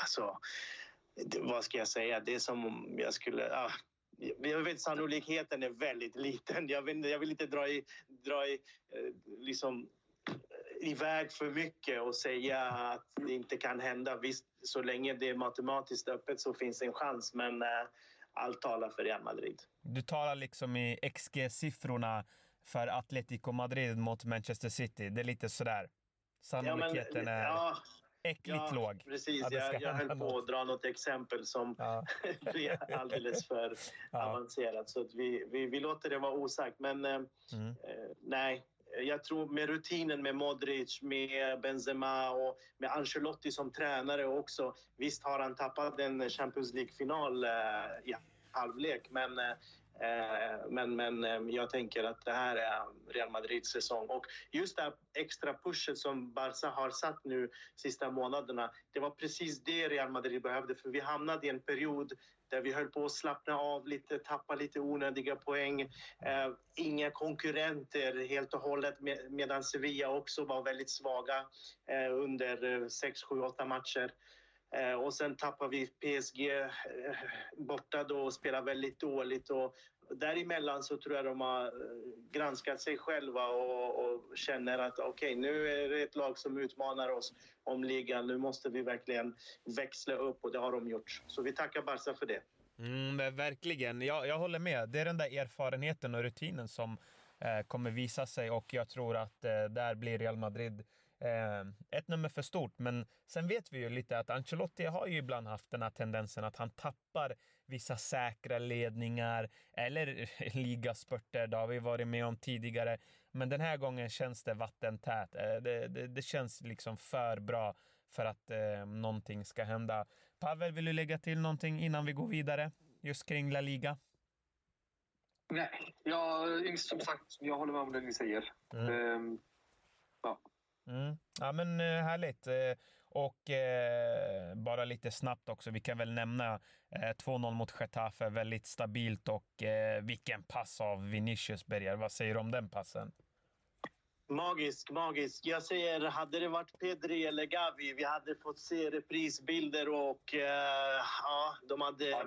Alltså, det, vad ska jag säga? Det är som om jag skulle... Ah, jag vet, sannolikheten är väldigt liten. Jag vill, jag vill inte dra i, dra i eh, liksom, iväg för mycket och säga att det inte kan hända. Visst, så länge det är matematiskt öppet så finns det en chans. Men äh, allt talar för Real Madrid. Du talar liksom i XG-siffrorna för Atletico Madrid mot Manchester City. Det är lite sådär. Sannolikheten ja, men, är ja, äckligt ja, låg. Precis, jag, jag höll på att dra något exempel som ja. alldeles för avancerat. Så vi, vi, vi låter det vara osagt. Men eh, mm. eh, nej, jag tror med rutinen med Modric, med Benzema och med Ancelotti som tränare också. Visst har han tappat en Champions League-final eh, i halvlek, men eh, Eh, men, men ehm, jag tänker att det här är Real Madrids säsong. Och just det här extra pushet som Barca har satt nu sista månaderna, det var precis det Real Madrid behövde. För vi hamnade i en period där vi höll på att slappna av lite, tappa lite onödiga poäng. Eh, inga konkurrenter helt och hållet med, medan Sevilla också var väldigt svaga eh, under 6, 7, 8 matcher. Eh, och sen tappar vi PSG eh, borta då och spelar väldigt dåligt. Och däremellan så tror jag de har eh, granskat sig själva och, och känner att okej, okay, nu är det ett lag som utmanar oss om ligan. Nu måste vi verkligen växla upp och det har de gjort. Så vi tackar Barca för det. Mm, verkligen. Jag, jag håller med. Det är den där erfarenheten och rutinen som eh, kommer visa sig och jag tror att eh, där blir Real Madrid eh, ett nummer för stort. Men sen vet vi ju lite att Ancelotti har ju ibland haft den här tendensen att han tappar vissa säkra ledningar eller ligaspurter. Det har vi varit med om tidigare. Men den här gången känns det vattentät. Eh, det, det, det känns liksom för bra för att eh, någonting ska hända. Pavel, vill du lägga till någonting innan vi går vidare? Just kring La Liga? Nej, jag, som sagt, jag håller med om det ni säger. Mm. Um, ja. Mm. ja, men eh, härligt. Eh, och eh, bara lite snabbt också, vi kan väl nämna eh, 2-0 mot Getafe, väldigt stabilt och eh, vilken pass av Vinicius Berger. Vad säger du om den passen? Magisk, magisk. Jag säger, hade det varit Pedri eller Gavi, vi hade fått se reprisbilder och uh, ja, de hade ja,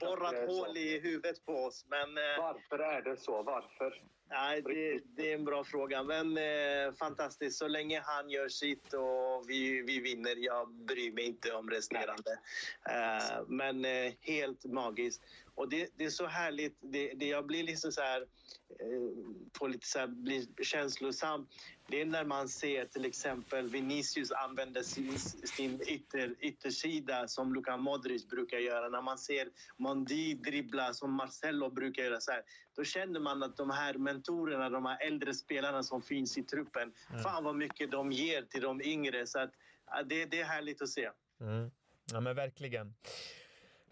borrat hål i huvudet på oss. Men, uh, Varför är det så? Varför? Nej, det, det, är en bra fråga. Men eh, fantastiskt. Så länge han gör sitt och vi, vi vinner, jag bryr mig inte om resterande. Men helt magiskt. Och det, det, är så härligt. Det, det, jag blir liksom så här, eh, lite så här, blir känslosam. Det är när man ser till exempel Vinicius använda sin, sin ytter, yttersida som Luka Modric brukar göra. När man ser Mondi dribbla som Marcelo brukar göra. Så här, då känner man att de här mentorerna, de här äldre spelarna som finns i truppen, mm. fan vad mycket de ger till de yngre. Så att, det, det är härligt att se. Mm. Ja, men verkligen.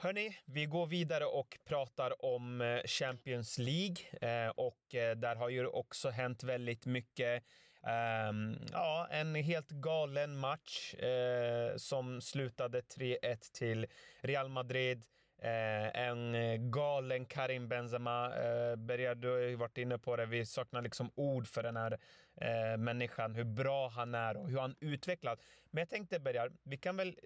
Hörni, vi går vidare och pratar om eh, Champions League eh, och eh, där har ju också hänt väldigt mycket. Ehm, ja, en helt galen match eh, som slutade 3-1 till Real Madrid. en galen Karim Benzema. Eh, Berger, du har ju varit inne på det. Vi saknar liksom ord för den här människan, hur bra han är och hur han utvecklat. Men jag tänkte Berger, vi kan väl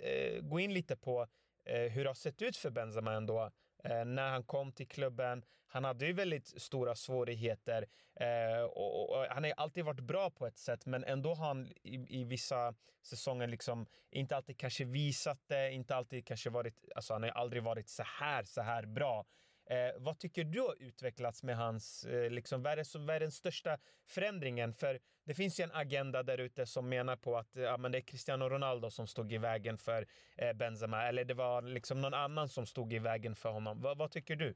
gå in lite på Eh, hur det har sett ut för Benzema ändå. Eh, när han kom till klubben. Han hade ju väldigt stora svårigheter eh, och, och, han har alltid varit bra på ett sätt, men ändå har han i, i, vissa säsonger liksom inte alltid kanske visat det, inte alltid kanske varit, alltså han har aldrig varit så här, så här bra. Eh, vad tycker du har utvecklats med hans, eh, liksom, vad, är vad är den största förändringen? För det finns ju en agenda där ute som menar på att ja, men det är Cristiano Ronaldo som stod i vägen för eh, Benzema, eller det var liksom någon annan som stod i vägen för honom. Va, vad tycker du?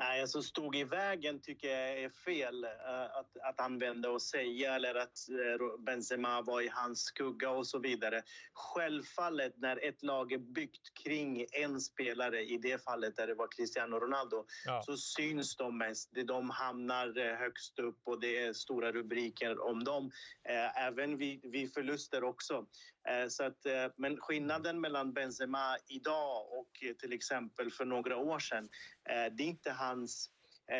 Nej, alltså stod i vägen tycker jag är fel uh, att, att använda och säga eller att uh, Benzema var i hans skugga och så vidare. Självfallet när ett lag är byggt kring en spelare, i det fallet där det var Cristiano Ronaldo, ja. så syns de mest. De hamnar uh, högst upp och det är stora rubriker om dem. Även vid, vid förluster också. Så att, men skillnaden mellan Benzema idag och till exempel för några år sedan, det är inte hans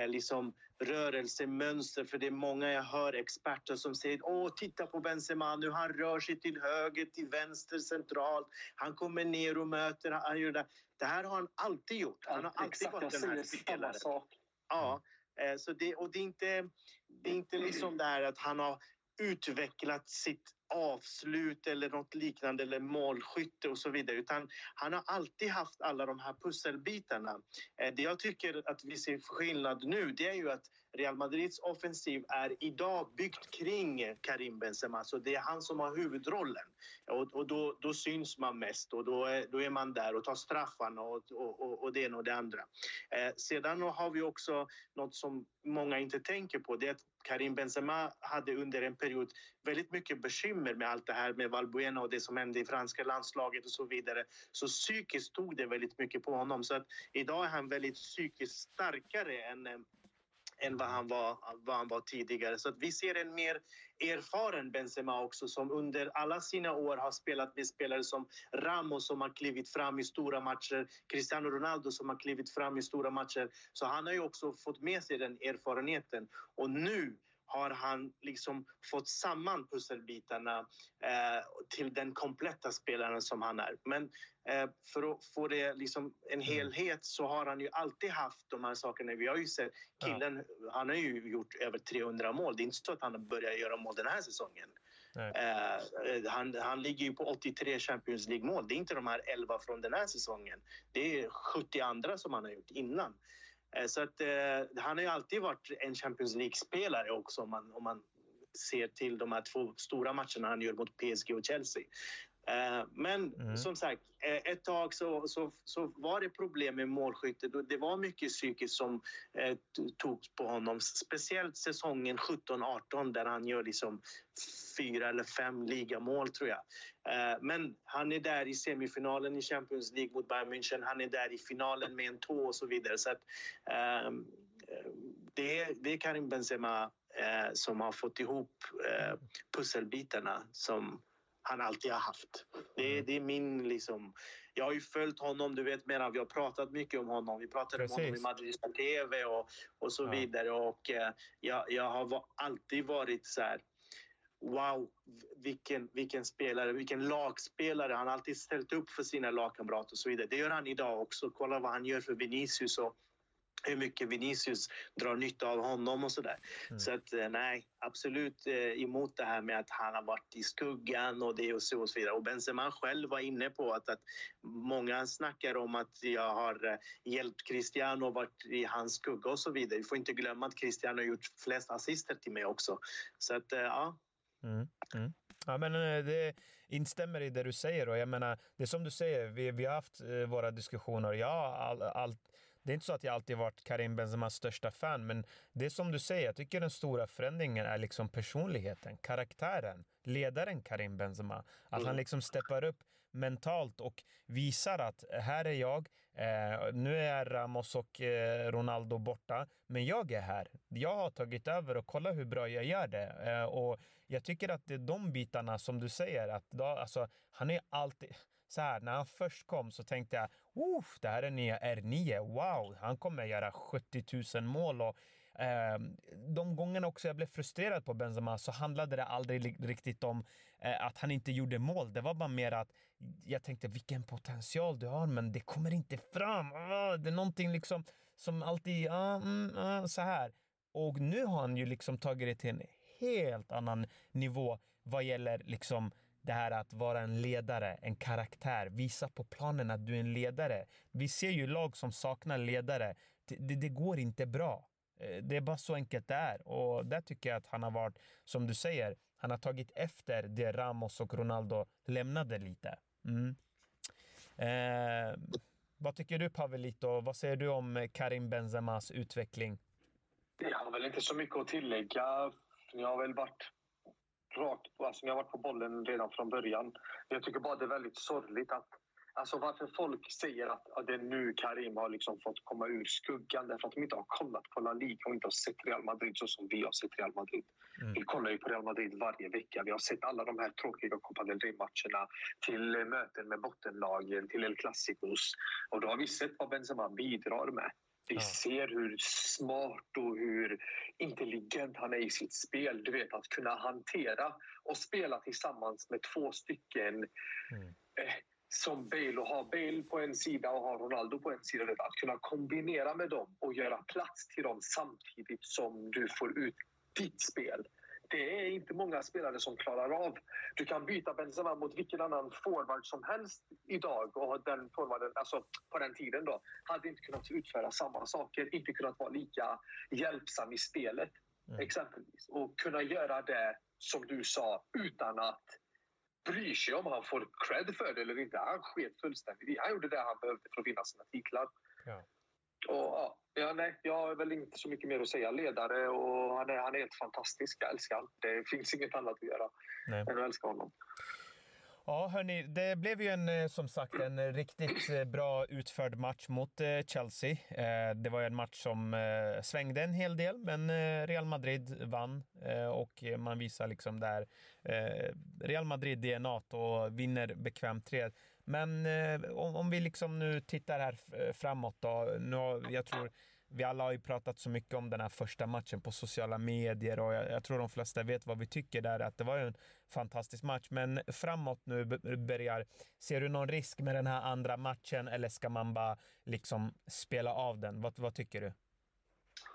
liksom, rörelsemönster. För det är många jag hör experter som säger åh titta på Benzema nu, han rör sig till höger, till vänster, centralt. Han kommer ner och möter, han gör det. Det här har han alltid gjort. Han har alltid Exakt, varit den här spelaren. Ja, så det, och det är inte, det är inte liksom det här att han har utvecklat sitt avslut eller något liknande eller målskytte och så vidare utan han har alltid haft alla de här pusselbitarna. Eh, det jag tycker att vi ser skillnad nu det är ju att Real Madrids offensiv är idag byggt kring Karim Benzema. Så det är han som har huvudrollen. Och, och då, då, syns man mest och då är, då är man där och tar straffarna och, och, och det ena och det andra. Eh, sedan har vi också något som många inte tänker på. Det är att Karim Benzema hade under en period väldigt mycket bekymmer med allt det här med Valbuena och det som hände i franska landslaget och så vidare. Så psykiskt tog det väldigt mycket på honom. Så att idag är han väldigt psykiskt starkare än eh, än vad han var, vad han var tidigare. Så att vi ser en mer erfaren Benzema också som under alla sina år har spelat med spelare som Ramos som har klivit fram i stora matcher, Cristiano Ronaldo som har klivit fram i stora matcher. Så han har ju också fått med sig den erfarenheten. Och nu har han liksom fått samman pusselbitarna eh, till den kompletta spelaren som han är. Men eh, för att få det liksom en mm. helhet så har han ju alltid haft de här sakerna. Vi har ju sett killen, ja. han har ju gjort över 300 mål. Det är inte så att han har börjat göra mål den här säsongen. Eh, han, han ligger ju på 83 Champions League-mål. Det är inte de här 11 från den här säsongen. Det är 70 andra som han har gjort innan. Eh, så att, eh, han har ju alltid varit en Champions League-spelare också om man, om man ser till de här två stora matcherna han gör mot PSG och Chelsea. Eh, men mm. som sagt, eh, ett tag så, så, så var det problem med målskyttet. Det var mycket psykiskt som eh, togs på honom. Speciellt säsongen 17-18 där han gör liksom fyra eller fem ligamål, tror jag. Eh, men han är där i semifinalen i Champions League mot Bayern München. Han är där i finalen med en tå och så vidare. Så att, ehm, det, det är Karim Benzema som har fått ihop pusselbitarna som han alltid har haft. Det, mm. det är min liksom... Jag har ju följt honom, du vet menar, vi har pratat mycket om honom. Vi pratade Precis. om honom i Madridista TV och, och så ja. vidare. Och eh, jag, jag har alltid varit så här... Wow, vilken, vilken spelare, vilken lagspelare. Han har alltid ställt upp för sina lagkamrater och så vidare. Det gör han idag också. Kolla vad han gör för Vinicius och hur mycket Vinicius drar nytta av honom och sådär. Mm. Så att eh, nej, absolut eh, emot det här med att han har varit i skuggan och det och så och så vidare. Och Benzema själv var inne på att, att många snackar om att jag har eh, hjälpt Cristiano och varit i hans skugga och så vidare. Vi får inte glömma att Cristiano har gjort flest assister till mig också. Så att ja. Mm. Mm. Ja, men det instämmer i det du säger och jag menar, det är som du säger, vi, vi har haft våra diskussioner. Jag har all, all, det är inte så att jag alltid varit Karim Benzemas största fan, men det är som du säger, jag tycker den stora förändringen är liksom personligheten, karaktären, ledaren Karim Benzema. Att han mm. liksom steppar upp mentalt och visar att här är jag, eh, nu är Ramos och eh, Ronaldo borta, men jag är här. Jag har tagit över och kolla hur bra jag gör det. Eh, och jag tycker att det är de bitarna som du säger, att då, alltså, han är alltid så här, när han först kom så tänkte jag, det här är nya R9, wow, han kommer göra 70 000 mål och eh, de gångerna också jag blev frustrerad på Benzema så handlade det aldrig riktigt om eh, att han inte gjorde mål. Det var bara mer att jag tänkte vilken potential du har, men det kommer inte fram. Ah, det är någonting liksom som alltid, ah, mm, ah, så här. Och nu har han ju liksom tagit det till en helt annan nivå vad gäller liksom det här att vara en ledare, en karaktär, visa på planen att du är en ledare. Vi ser ju lag som saknar ledare. Det, det, det, går inte bra. Eh, det är bara så enkelt det är. Och där tycker jag att han har varit, som du säger, han har tagit efter det Ramos och Ronaldo lämnade lite. Mm. Eh, vad tycker du Pavelito? Vad säger du om Karim Benzemas utveckling? Jag har väl inte så mycket att tillägga. Jag har väl varit rakt alltså jag har varit på bollen redan från början. Jag tycker bara det är väldigt sorgligt att Alltså varför folk säger att, att det är nu Karim har liksom fått komma ur skuggan därför att de inte har kollat på La Liga och inte har sett Real Madrid så som vi har sett Real Madrid. Mm. Vi kollar ju på Real Madrid varje vecka. Vi har sett alla de här tråkiga Copa del Rey-matcherna till möten med bottenlagen, till El Clasicos. Och då har vi sett vad Benzema bidrar med. Vi ser hur smart och hur intelligent han är i sitt spel. Du vet, att kunna hantera och spela tillsammans med två stycken mm. eh, som Bale och ha Bale på en sida och ha Ronaldo på en sida. Att kunna kombinera med dem och göra plats till dem samtidigt som du får ut ditt spel. Det är inte många spelare som klarar av. Du kan byta Benzema mot vilken annan forward som helst idag och den forwarden, alltså på den tiden då, hade inte kunnat utföra samma saker, inte kunnat vara lika hjälpsam i spelet mm. exempelvis. Och kunna göra det, som du sa, utan att bry sig om han får cred för det eller inte. Han sket fullständigt. Han gjorde det han behövde för att vinna sina titlar. Ja. Och, ja, nej, jag har väl inte så mycket mer att säga. Ledare och han är, han är helt fantastisk. Jag älskar honom. Det finns inget annat att göra nej. än att älska honom. Ja, hörni, det blev ju en, eh, som sagt en riktigt eh, bra utförd match mot eh, Chelsea. Det var en match som svängde en hel del, men Real Madrid vann och man visar liksom där Real Madrid DNA och vinner bekvämt 3 men eh, om, om, vi liksom nu tittar här framåt då. Nu har, jag tror vi alla har ju pratat så mycket om den här första matchen på sociala medier och jag, jag tror de flesta vet vad vi tycker där, att det var en fantastisk match. Men framåt nu börjar, ser du någon risk med den här andra matchen eller ska man bara liksom spela av den? Vad, vad tycker du?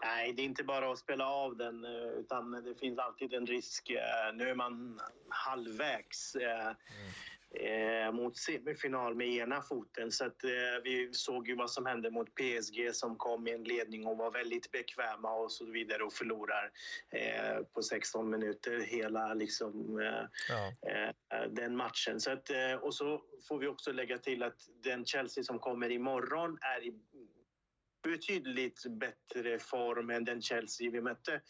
Nej, det är inte bara att spela av den, eh, utan det finns alltid en risk. Eh, nu är man halvvägs. Mm eh, mot semifinal med ena foten. Så att, eh, vi såg ju vad som hände mot PSG som kom i en ledning och var väldigt bekväma och så vidare och förlorar eh, på 16 minuter hela liksom, eh, ja. Eh, den matchen. Så att, eh, och så får vi också lägga till att den Chelsea som kommer imorgon är i betydligt bättre form än den Chelsea vi mötte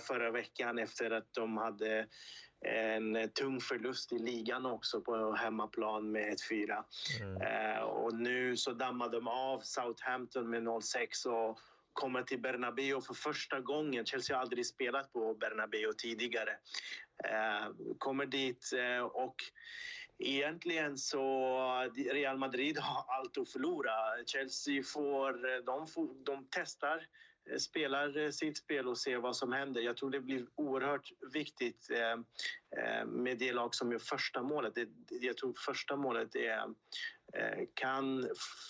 förra veckan efter att de hade en tung förlust i ligan också på hemmaplan med 1-4. Mm. Eh, och nu så dammar de av Southampton med 0-6 och kommer till Bernabéu för första gången. Chelsea har aldrig spelat på Bernabéu tidigare. Eh, kommer dit eh, och egentligen så Real Madrid har allt att förlora. Chelsea får, de, får, de testar Eh, spelar eh, sitt spel och ser vad som händer. Jag tror det blir oerhört viktigt eh, med det lag som gör första målet. Jag tror första målet är, kan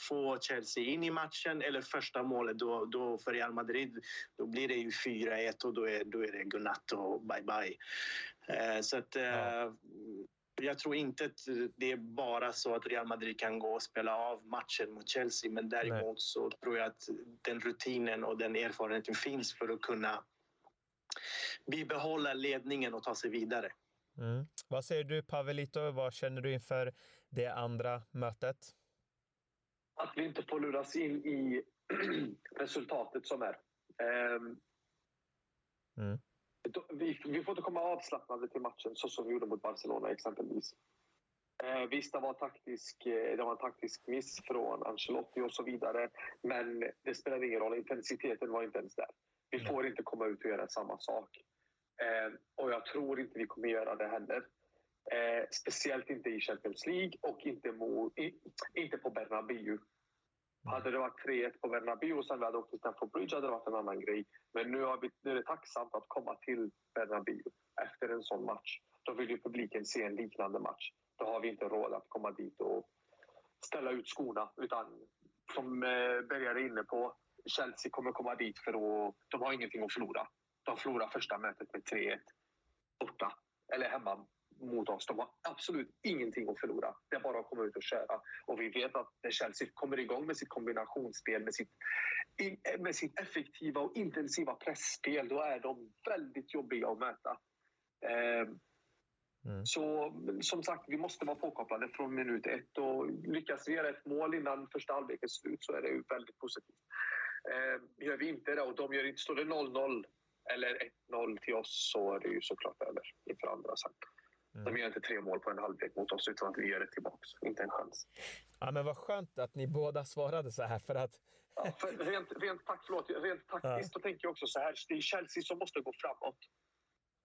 få Chelsea in i matchen eller första målet då, då för Real Madrid då blir det ju 4-1 och då är, då är det godnatt och bye bye. Så att, ja jag tror inte att det är bara så att Real Madrid kan gå och spela av matchen mot Chelsea. Men däremot Nej. så tror jag att den rutinen och den erfarenheten finns för att kunna bibehålla ledningen och ta sig vidare. Mm. Vad säger du Pavelito? Vad känner du inför det andra mötet? Att vi inte får luras in i resultatet som är. Um, mm vi, vi får inte komma avslappnade till matchen så som vi gjorde mot Barcelona exempelvis. Eh, visst, det var, taktisk, eh, det var en taktisk miss från Ancelotti och så vidare. Men det spelar ingen roll, intensiteten var inte ens där. Vi får inte komma ut och göra samma sak. Eh, och jag tror inte vi kommer göra det heller. Eh, speciellt inte i Champions League och inte, mo, i, inte på Bernabéu. Hade det varit 3-1 på Bernabéu och sen vi hade åkt till Stamford Bridge hade det varit en annan grej. Men nu, har vi, nu är det tacksamt att komma till Bernabéu efter en sån match. Då vill ju publiken se en liknande match. Då har vi inte råd att komma dit och ställa ut skorna. Utan som eh, Bergare är inne på, Chelsea kommer komma dit för att de har ingenting att förlora. De förlorar första mötet med 3-1 borta, eller hemma mot oss. De har absolut ingenting att förlora. Det är bara att komma ut och köra. Och vi vet att när Chelsea kommer igång med sitt kombinationsspel, med sitt, med sitt effektiva och intensiva pressspel då är de väldigt jobbiga att möta. Ehm, mm. Så som sagt, vi måste vara påkopplade från minut ett. Och lyckas vi göra ett mål innan första halvlek är slut så är det ju väldigt positivt. Eh, gör vi inte det och de gör inte, står det 0-0 eller 1-0 till oss så är det ju såklart över inför andra sen. Mm. De gör inte tre mål på en halvlek mot oss utan att vi gör det tillbaks. Inte en chans. Ja, men vad skönt att ni båda svarade så här för att... ja, för rent, rent, tack, förlåt, rent taktiskt ja. tänker jag också så här. Det är Chelsea som måste gå framåt.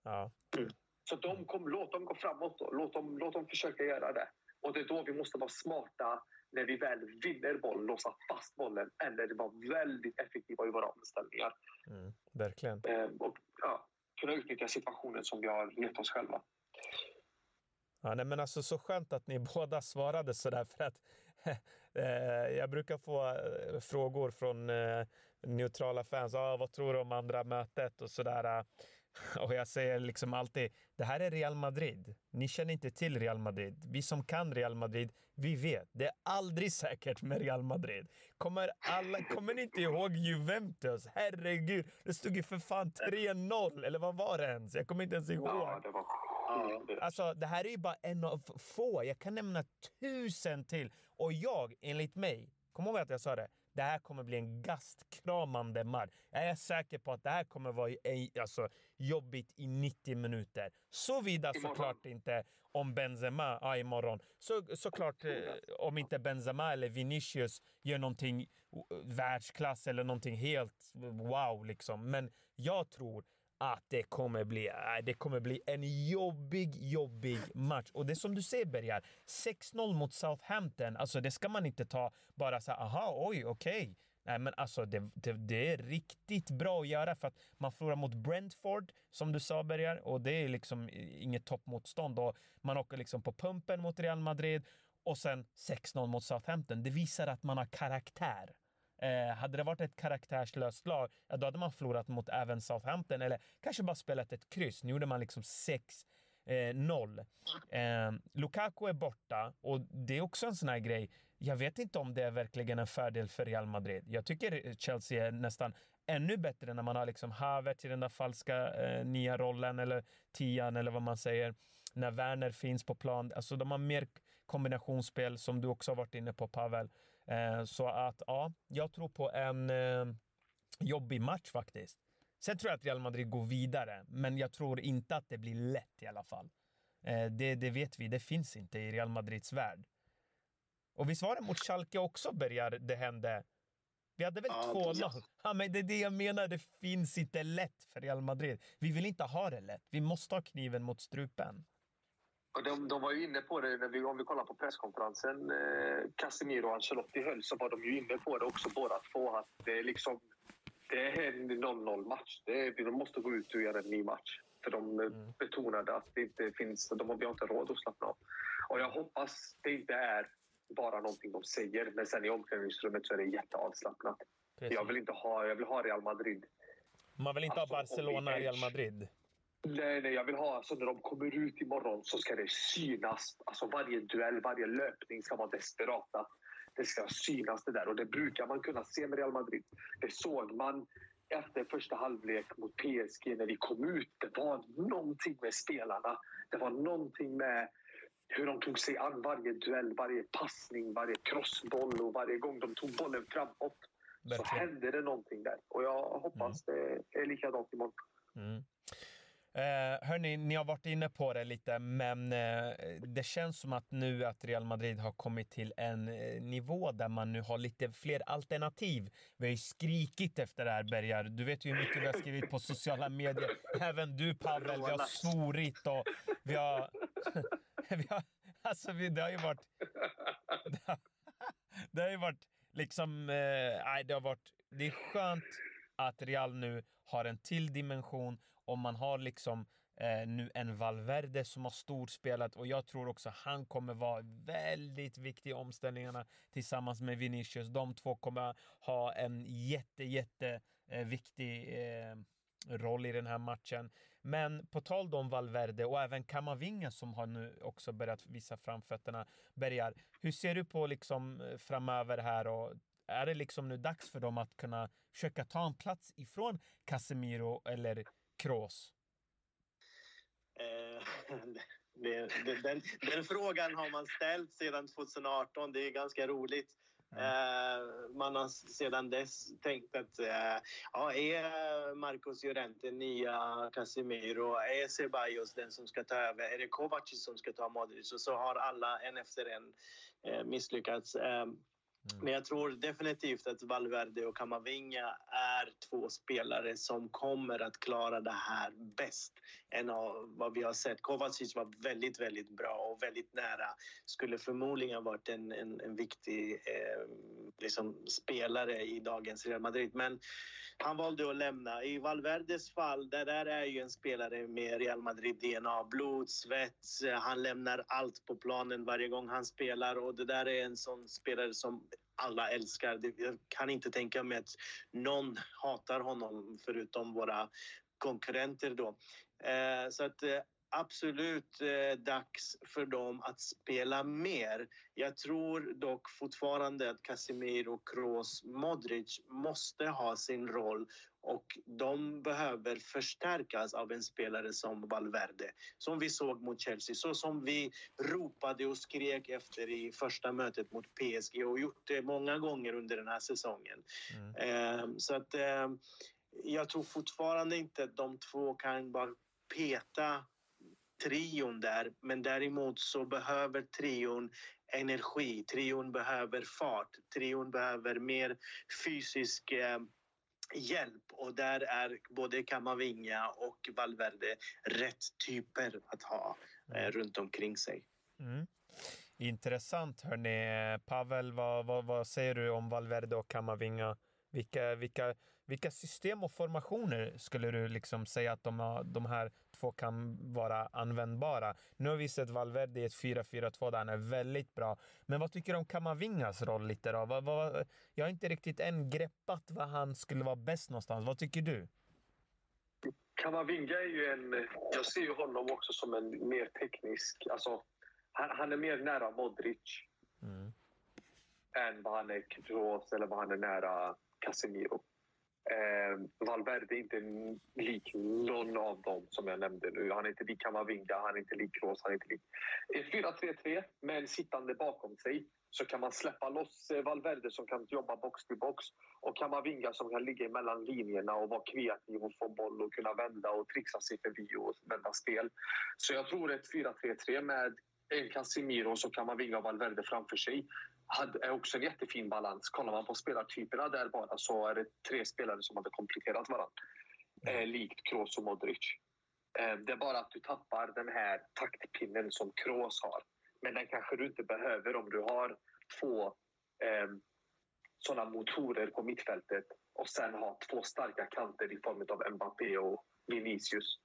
Ja. Mm. Så de kom, låt dem gå framåt då. Låt dem, låt dem försöka göra det. Och det är då vi måste vara smarta när vi väl vinner boll, låsa fast bollen eller vara väldigt effektiva i våra omställningar. Mm, verkligen. Eh, och ja, kunna utnyttja situationen som vi har gett oss själva. Ja, nej, men alltså så skönt att ni båda svarade så där för att eh, jag brukar få eh, frågor från eh, neutrala fans. Ah, vad tror du om andra mötet och sådär. Och jag säger liksom alltid, det här är Real Madrid. Ni känner inte till Real Madrid. Vi som kan Real Madrid, vi vet. Det är aldrig säkert med Real Madrid. Kommer, alla, kommer ni inte ihåg Juventus? Herregud, det stod ju för fan 3-0. Eller vad var det ens? Jag kommer inte ens ihåg. Ja, det var Alltså, det här är ju bara en av få. Jag kan nämna tusen till. Och jag, enligt mig, kom ihåg att jag sa det. Det här kommer bli en gastkramande match. Jag är säker på att det här kommer vara alltså, jobbigt i 90 minuter. Såvida såklart inte om Benzema, ja imorgon. Så, såklart eh, om inte Benzema eller Vinicius gör någonting världsklass eller någonting helt wow liksom. Men jag tror att det kommer bli, äh, det kommer bli en jobbig, jobbig match. Och det som du säger Bergar, 6-0 mot Southampton, alltså det ska man inte ta bara så aha, oj, okej. Okay. Nej, men alltså det, det, det, är riktigt bra att göra för att man förlorar mot Brentford, som du sa Bergar, och det är liksom inget toppmotstånd. Och man åker liksom på pumpen mot Real Madrid och sen 6-0 mot Southampton. Det visar att man har karaktär. Eh, hade det varit ett karaktärslöst lag, ja, då hade man förlorat mot även Southampton eller kanske bara spelat ett kryss. Nu gjorde man liksom 6-0. Eh, eh, Lukaku är borta och det är också en sån här grej. Jag vet inte om det är verkligen en fördel för Real Madrid. Jag tycker Chelsea är nästan ännu bättre när man har liksom Havertz i den där falska eh, nya rollen eller tian eller vad man säger. När Werner finns på plan. Alltså de har mer kombinationsspel som du också har varit inne på Pavel. Eh, så att ja, jag tror på en eh, jobbig match faktiskt. Sen tror jag att Real Madrid går vidare, men jag tror inte att det blir lätt i alla fall. Eh, det, det vet vi, det finns inte i Real Madrids värld. Och visst var det mot Schalke också, Bergar, det hände? Vi hade väl ja, 2-0? Ja, men det är det jag menar, det finns inte lätt för Real Madrid. Vi vill inte ha det lätt. Vi måste ha kniven mot strupen. Och de, de var ju inne på det, när vi, om vi kollar på presskonferensen eh, Casemiro och Ancelotti höll, så var de ju inne på det också båda två. Att det är liksom det är en 0-0 match. Det är, de måste gå ut och göra en ny match. För de mm. betonade att det inte finns, de har inte råd att slappna av. Och jag hoppas det inte är bara någonting de säger, men sen i omklädningsrummet så är det jätteavslappnat. Jag vill inte ha, jag vill ha Real Madrid. Man vill inte alltså, ha Barcelona, Real Madrid? Nej, nej, jag vill ha alltså när de kommer ut imorgon så ska det synas. Alltså varje duell, varje löpning ska vara desperata. Det ska synas det där och det brukar man kunna se med Real Madrid. Det såg man efter första halvlek mot PSG när vi kom ut. Det var någonting med spelarna. Det var någonting med hur de tog sig an varje duell, varje passning, varje crossboll och varje gång de tog bollen framåt. Verkligen. Så hände det någonting där. Och jag hoppas mm. det är likadant imorgon. Mm. Eh, hörni, ni har varit inne på det lite, men eh, det känns som att nu att Real Madrid har kommit till en eh, nivå där man nu har lite fler alternativ. Vi har ju skrikit efter det här, Bergar. Du vet ju hur mycket vi har skrivit på sociala medier. Även du, Pavel. Vi har svorit och vi har... vi har alltså, vi, det har ju varit... Det har, det har ju varit liksom... Eh, nej, det har varit... Det är skönt att Real nu har en till dimension om man har liksom eh, nu en Valverde som har storspelat och jag tror också han kommer vara väldigt viktig i omställningarna tillsammans med Vinicius. De två kommer ha en jätte, jätte eh, viktig eh, roll i den här matchen. Men på tal om Valverde och även Kamavinga som har nu också börjat visa framfötterna. Bergar, hur ser du på liksom eh, framöver här och är det liksom nu dags för dem att kunna försöka ta en plats ifrån Casemiro eller Kroos? Eh, det, det, den, den, frågan har man ställt sedan 2018. Det är ganska roligt. Eh, man har sedan dess tänkt att eh, ja, är Marcos Llorente nya Casemiro? Är Ceballos den som ska ta över? Är det Kovacic som ska ta Modric? Och så har alla en efter en misslyckats. Mm. Men jag tror definitivt att Valverde och Kamavinga är två spelare som kommer att klara det här bäst än vad vi har sett. Kovacic var väldigt, väldigt bra och väldigt nära. Skulle förmodligen varit en, en, en viktig eh, liksom spelare i dagens Real Madrid. Men han valde att lämna. I Valverdes fall, det där är ju en spelare med Real Madrid-DNA. Blod, svett, han lämnar allt på planen varje gång han spelar och det där är en sån spelare som alla älskar. Jag kan inte tänka mig att någon hatar honom förutom våra konkurrenter då. Eh, så att eh, absolut eh, dags för dem att spela mer. Jag tror dock fortfarande att Casemiro, Kroos, Modric måste ha sin roll och de behöver förstärkas av en spelare som Valverde. Som vi såg mot Chelsea, så som vi ropade och skrek efter i första mötet mot PSG och gjort det många gånger under den här säsongen. Mm. Eh, så att eh, jag tror fortfarande inte att de två kan bara peta trion där. Men däremot så behöver trion energi, trion behöver fart, trion behöver mer fysisk eh, hjälp och där är både Kamavinga och Valverde rätt typer att ha eh, mm. runt omkring sig. Mm. Intressant hörni. Pavel, vad, vad, vad, säger du om Valverde och Kamavinga? Vilka, vilka, vilka system och formationer skulle du liksom säga att de, de här två kan vara användbara? Nu har vi sett Valverde i ett 4-4-2 där han är väldigt bra. Men vad tycker du om Kamavingas roll lite då? Vad, vad, jag har inte riktigt än greppat vad han skulle vara bäst någonstans. Vad tycker du? Kamavinga är ju en... Jag ser ju honom också som en mer teknisk... Alltså, han, han är mer nära Modric mm. än vad han är Kroos eller vad han är nära Casemiro. Eh, Valverde är inte lik någon av dem som jag nämnde nu. Han är inte lik Kamavinga, han är inte lik Kroos, han är inte lik... I 4-3-3 men sittande bakom sig så kan man släppa loss eh, Valverde som kan jobba box till box och Kamavinga som kan ligga mellan linjerna och vara kreativ och få boll och kunna vända och trixa sig förbi och vända spel. Så jag tror ett 4-3-3 med en Casemiro så Kamavinga och Valverde framför sig är också en jättefin balans. Kollar man på spelartyperna där bara så är det tre spelare som hade kompletterat varandra. Mm. Eh, likt Kroos och Modric. Eh, det är bara att du tappar den här taktpinnen som Kroos har. Men den kanske du inte behöver om du har två eh, såna motorer på mittfältet och sen har två starka kanter i form av Mbappé och Vinicius.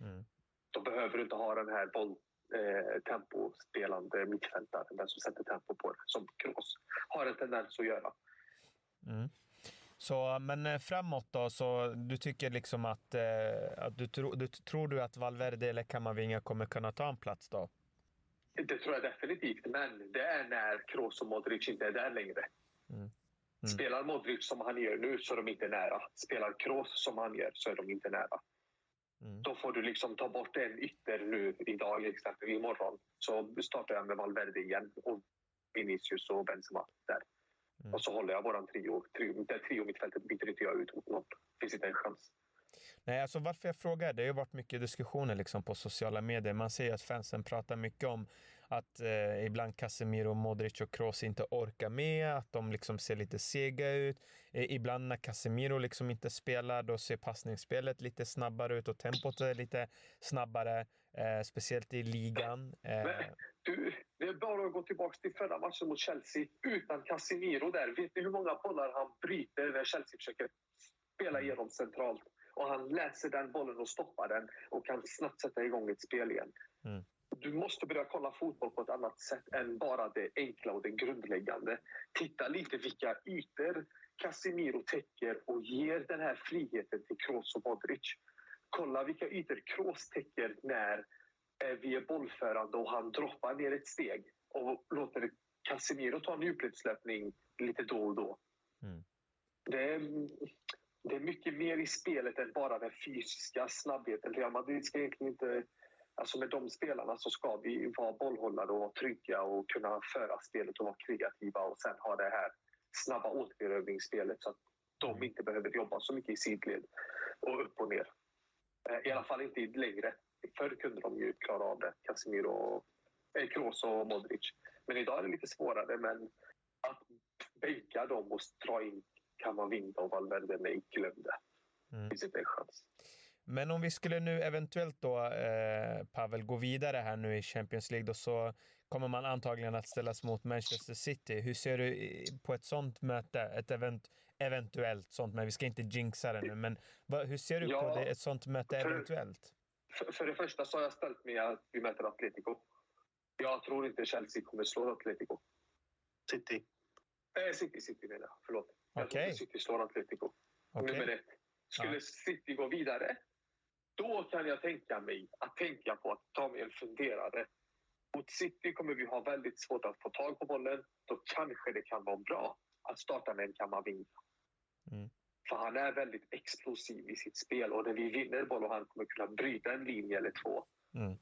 Mm. Då behöver du inte ha den här boll, eh, tempospelande mittfältare, den som sätter tempo på det, som Kroos har en tendens att göra. Mm. Så, men eh, framåt då, så du tycker liksom att, eh, att du, tro, du tror du att Valverde eller Kamavinga kommer kunna ta en plats då? Det tror jag definitivt, men det är när Kroos och Modric inte är där längre. Mm. Mm. Spelar Modric som han gör nu så är de inte nära. Spelar Kroos som han gör så är de inte nära. Mm. Då får du liksom ta bort en ytter nu idag, exempelvis imorgon. Så startar jag med Valverde igen och Vinicius och Benzema där. Mm. Och så håller jag våran trio. trio det trio mittfältet byter inte jag ut mot någon. finns inte en chans. Nej, alltså varför jag frågar, det har ju varit mycket diskussioner liksom på sociala medier. Man ser att fansen pratar mycket om att eh, ibland Casemiro, Modric och Kroos inte orkar med, att de liksom ser lite sega ut. Eh, ibland när Casemiro liksom inte spelar, då ser passningsspelet lite snabbare ut och tempot är lite snabbare, eh, speciellt i ligan. Eh. Men, du, det är bara att gå tillbaka till förra matchen mot Chelsea utan Casemiro där. Vet ni hur många bollar han bryter när Chelsea försöker spela igenom centralt? Och han läser den bollen och stoppar den och kan snabbt sätta igång ett spel igen. Mm du måste börja kolla fotboll på ett annat sätt än bara det enkla och det grundläggande. Titta lite vilka ytor Casemiro täcker och ger den här friheten till Kroos och Modric. Kolla vilka ytor Kroos täcker när eh, vi är bollförande och han droppar ner ett steg och låter Casemiro ta en djupledslöpning lite då och då. Mm. Det, är, det är mycket mer i spelet än bara den fysiska snabbheten. Real Madrid ska egentligen inte Alltså med de spelarna så ska vi vara bollhållare och vara trygga och kunna föra spelet och vara kreativa och sen ha det här snabba återerövringsspelet så att de mm. inte behöver jobba så mycket i sidled och upp och ner. Eh, I alla fall inte längre. Förr kunde de ju klara av det, Casemiro, och, eh, Kroos och Modric. Men idag är det lite svårare. Men att bänka dem och dra in Kamavinga och Valverde, nej, glöm det. Mm. Det finns inte en chans. Men om vi skulle nu eventuellt då, eh, Pavel, gå vidare här nu i Champions League då så kommer man antagligen att ställas mot Manchester City. Hur ser du på ett sånt möte? Ett event, eventuellt sånt, men vi ska inte jinxa det nu. Men vad, hur ser du ja, på det, ett sånt möte för, eventuellt? För, för, det första så har jag ställt mig att vi möter Atletico. Jag tror inte Chelsea kommer slå Atletico. City. Eh, City, City menar jag. Förlåt. Jag okay. tror inte City slår Atletico. Okay. Nummer ett. Skulle ja. City gå vidare Då kan jag tänka mig att tänka på att ta mig en funderare. Mot City kommer vi ha väldigt svårt att få tag på bollen. Då kanske det kan vara bra att starta med en Kamavinga. Mm. För han är väldigt explosiv i sitt spel och när vi vinner boll och han kommer kunna bryta en linje eller två. Mm.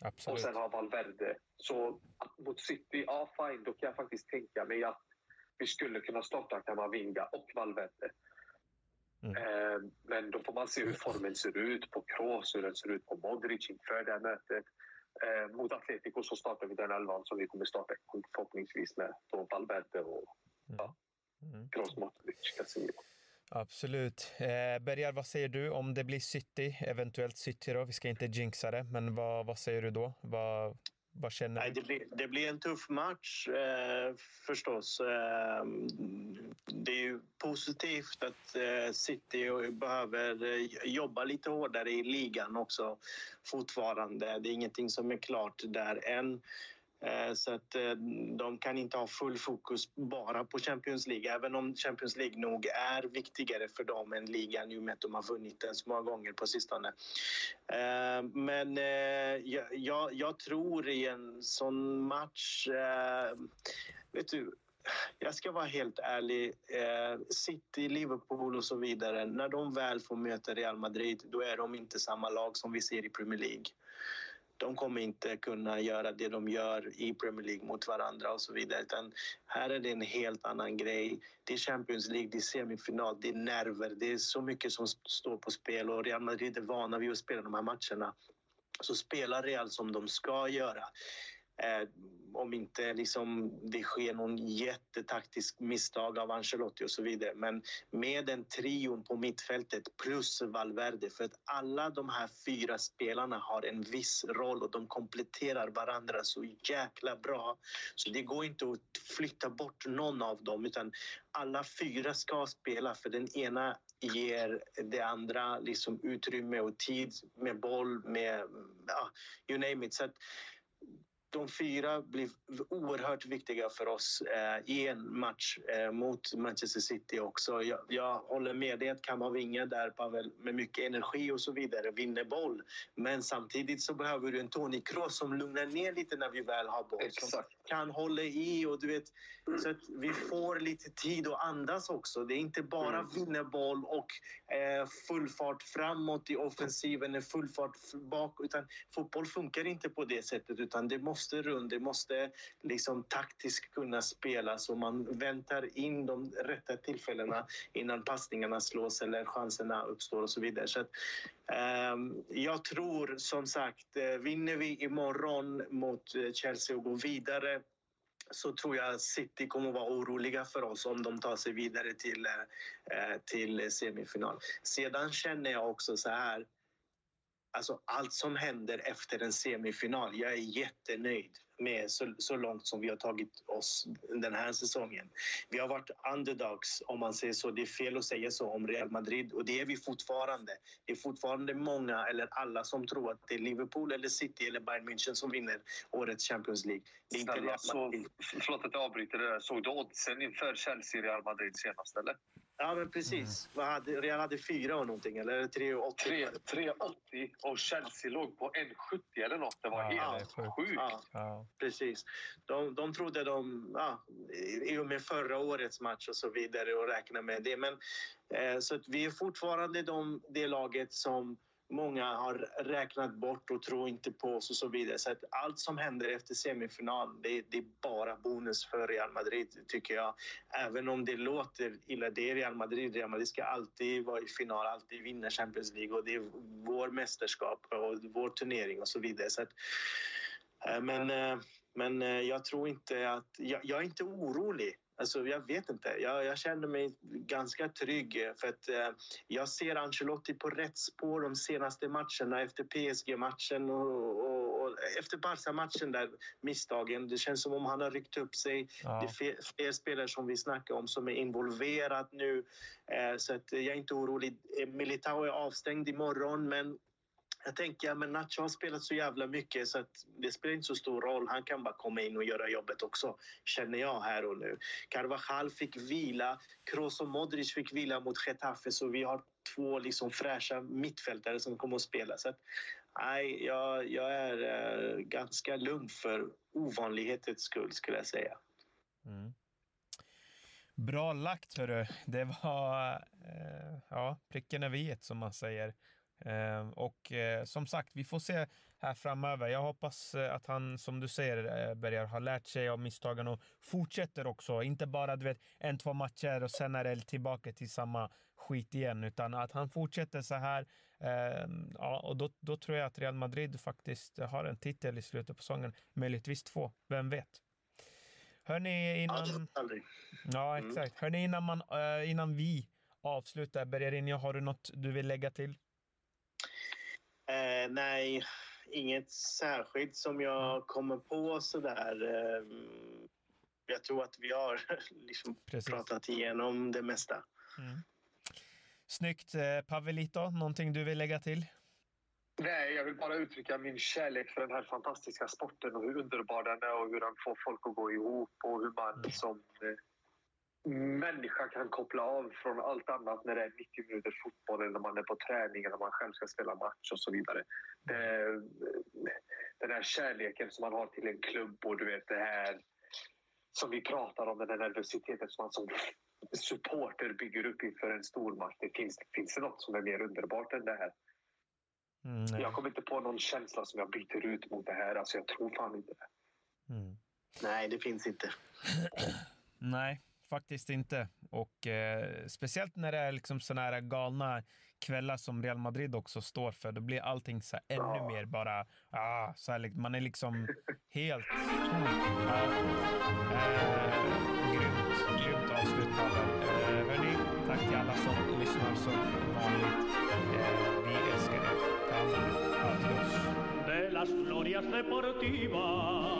Absolut. Och sen har Valverde. Så mot City, ja fine, då kan jag faktiskt tänka mig att vi skulle kunna starta Kamavinga och Valverde. Mm. Eh, men då får man se hur formen ser ut på Kroos, hur den ser ut på Modric inför det här mötet. Eh, mot Atletico så startar vi den elvan som vi kommer starta förhoppningsvis med då Valverde och mm. ja, mm. Kroos, Modric, Casemiro. Absolut. Eh, Bergar, vad säger du om det blir City? Eventuellt City då? Vi ska inte jinxa det, men vad, vad säger du då? Vad, vad känner Nej, det, blir, det blir en tuff match eh, förstås. Eh, det är ju positivt att eh, City behöver eh, jobba lite hårdare i ligan också fortfarande. Det är ingenting som är klart där än. Eh, så att eh, de kan inte ha full fokus bara på Champions League även om Champions League nog är viktigare för dem än ligan i och med att de har vunnit den så många gånger på sistone. Eh, men men jag, jag tror i en sån match... Vet du, jag ska vara helt ärlig. City, Liverpool och så vidare. När de väl får möta Real Madrid då är de inte samma lag som vi ser i Premier League de kommer inte kunna göra det de gör i Premier League mot varandra och så vidare. Utan här är det en helt annan grej. Det är Champions League, det är semifinal, det är nerver. Det är så mycket som står på spel och Real Madrid är vana vid att spela de här matcherna. Så spelar Real som de ska göra. Eh, om inte liksom det sker någon jättetaktisk misstag av Ancelotti och så vidare. Men med den trion på mittfältet plus Valverde, för att alla de här fyra spelarna har en viss roll och de kompletterar varandra så jäkla bra. Så det går inte att flytta bort någon av dem utan alla fyra ska spela för den ena ger det andra liksom utrymme och tid med boll, med ja, you name it. Så att, de fyra blir oerhört viktiga för oss eh, i en match eh, mot Manchester City också. Jag, jag håller med dig att Kamavinga där Pavel, med mycket energi och så vidare vinner boll. Men samtidigt så behöver du en Toni Kroos som lugnar ner lite när vi väl har boll. Exakt. Som kan hålla i och du vet så att vi får lite tid att andas också. Det är inte bara mm. vinna boll och eh, full fart framåt i offensiven, full fart bak. Utan fotboll funkar inte på det sättet utan det måste måste runt, det måste liksom taktiskt kunna spelas och man väntar in de rätta tillfällena innan passningarna slås eller chanserna uppstår och så vidare. Så att, um, jag tror som sagt, eh, vinner vi imorgon mot eh, Chelsea och går vidare så tror jag City kommer vara oroliga för oss om de tar sig vidare till, eh, till semifinal. Sedan känner jag också så här Alltså allt som händer efter en semifinal, jag är jättenöjd med så, så långt som vi har tagit oss den här säsongen. Vi har varit underdogs, om man säger så. Det är fel att säga så om Real Madrid och det är vi fortfarande. Det är fortfarande många, eller alla, som tror att det är Liverpool, eller City eller Bayern München som vinner årets Champions League. Det är inte Real Madrid. Så, förlåt att jag avbryter det där. Såg du oddsen inför Chelsea-Real Madrid senast, eller? Ja, men precis. Mm. Vad hade, Real hade fyra och någonting, eller 3,80? 3,80 och Chelsea låg på 1,70 eller något. Det var ja, helt sjukt. Ja, ja, precis. De, de trodde de, ja, i och med förra årets match och så vidare och räknade med det. Men, eh, så att vi är fortfarande de, det laget som många har räknat bort och tror inte på oss och så vidare. Så att allt som händer efter semifinal, det, det, är bara bonus för Real Madrid tycker jag. Även om det låter illa, det är Real Madrid. Real Madrid ska alltid vara i final, alltid vinna Champions League och det är vår mästerskap och vår turnering och så vidare. Så att, eh, men, eh, men eh, jag tror inte att... Jag, jag är inte orolig Alltså, jag vet inte. Jag, jag känner mig ganska trygg för att eh, jag ser Ancelotti på rätt spår de senaste matcherna efter PSG-matchen och, och, och, efter Barca-matchen där misstagen. Det känns som om han har ryckt upp sig. Ja. Det är fler, spelare som vi snackar om som är involverat nu. Eh, så att jag är inte orolig. Militao är avstängd imorgon men jag tänker, men Nacho har spelat så jävla mycket så att det spelar inte så stor roll. Han kan bara komma in och göra jobbet också, känner jag här och nu. Carvajal fick vila, Kroos och Modric fick vila mot Getafe så vi har två liksom fräscha mittfältare som kommer att spela. Så att, nej, jag, jag är eh, ganska lugn för ovanlighetens skull skulle jag säga. Mm. Bra lagt hörru. Det var eh, ja, pricken över i som man säger. Eh, och eh, som sagt, vi får se här framöver. Jag hoppas eh, att han, som du säger, eh, börjar ha lärt sig av misstagen och fortsätter också. Inte bara du vet, en, två matcher och sen är det tillbaka till samma skit igen, utan att han fortsätter så här. Eh, ja, och då, då tror jag att Real Madrid faktiskt har en titel i slutet på säsongen. Möjligtvis två, vem vet? Hörni, innan... Ja, mm. exakt. Hörni, innan, man, innan vi avslutar, Bergarinho, har du något du vill lägga till? Eh, nej, inget särskilt som jag mm. kommer på sådär. Ehm, jag tror att vi har liksom pratat igenom det mesta. Mm. Snyggt. Eh, Pavelito, någonting du vill lägga till? Nej, jag vill bara uttrycka min kärlek för den här fantastiska sporten och hur underbar den är och hur den får folk att gå ihop och hur man mm. som eh, människa kan koppla av från allt annat när det är 90 minuters fotboll eller när man är på träning eller när man själv ska spela match och så vidare. Det, den här kärleken som man har till en klubb och du vet det här som vi pratar om, den här nervositeten som man som supporter bygger upp inför en stor match. Det finns, finns det något som är mer underbart än det här? Mm, jag kommer inte på någon känsla som jag byter ut mot det här. Alltså jag tror fan inte det. Mm. Nej, det finns inte. Nej, faktiskt inte. Och eh, speciellt när det är liksom såna här galna kvällar som Real Madrid också står för, då blir allting så ännu ja. mer bara... Ah, så här, man är liksom helt... Ja. Eh, grymt, grymt avslut, Pavel. Eh, hörni, tack till alla som lyssnar som vanligt. Eh, vi älskar er. Er. Adios. De las glorias deportivas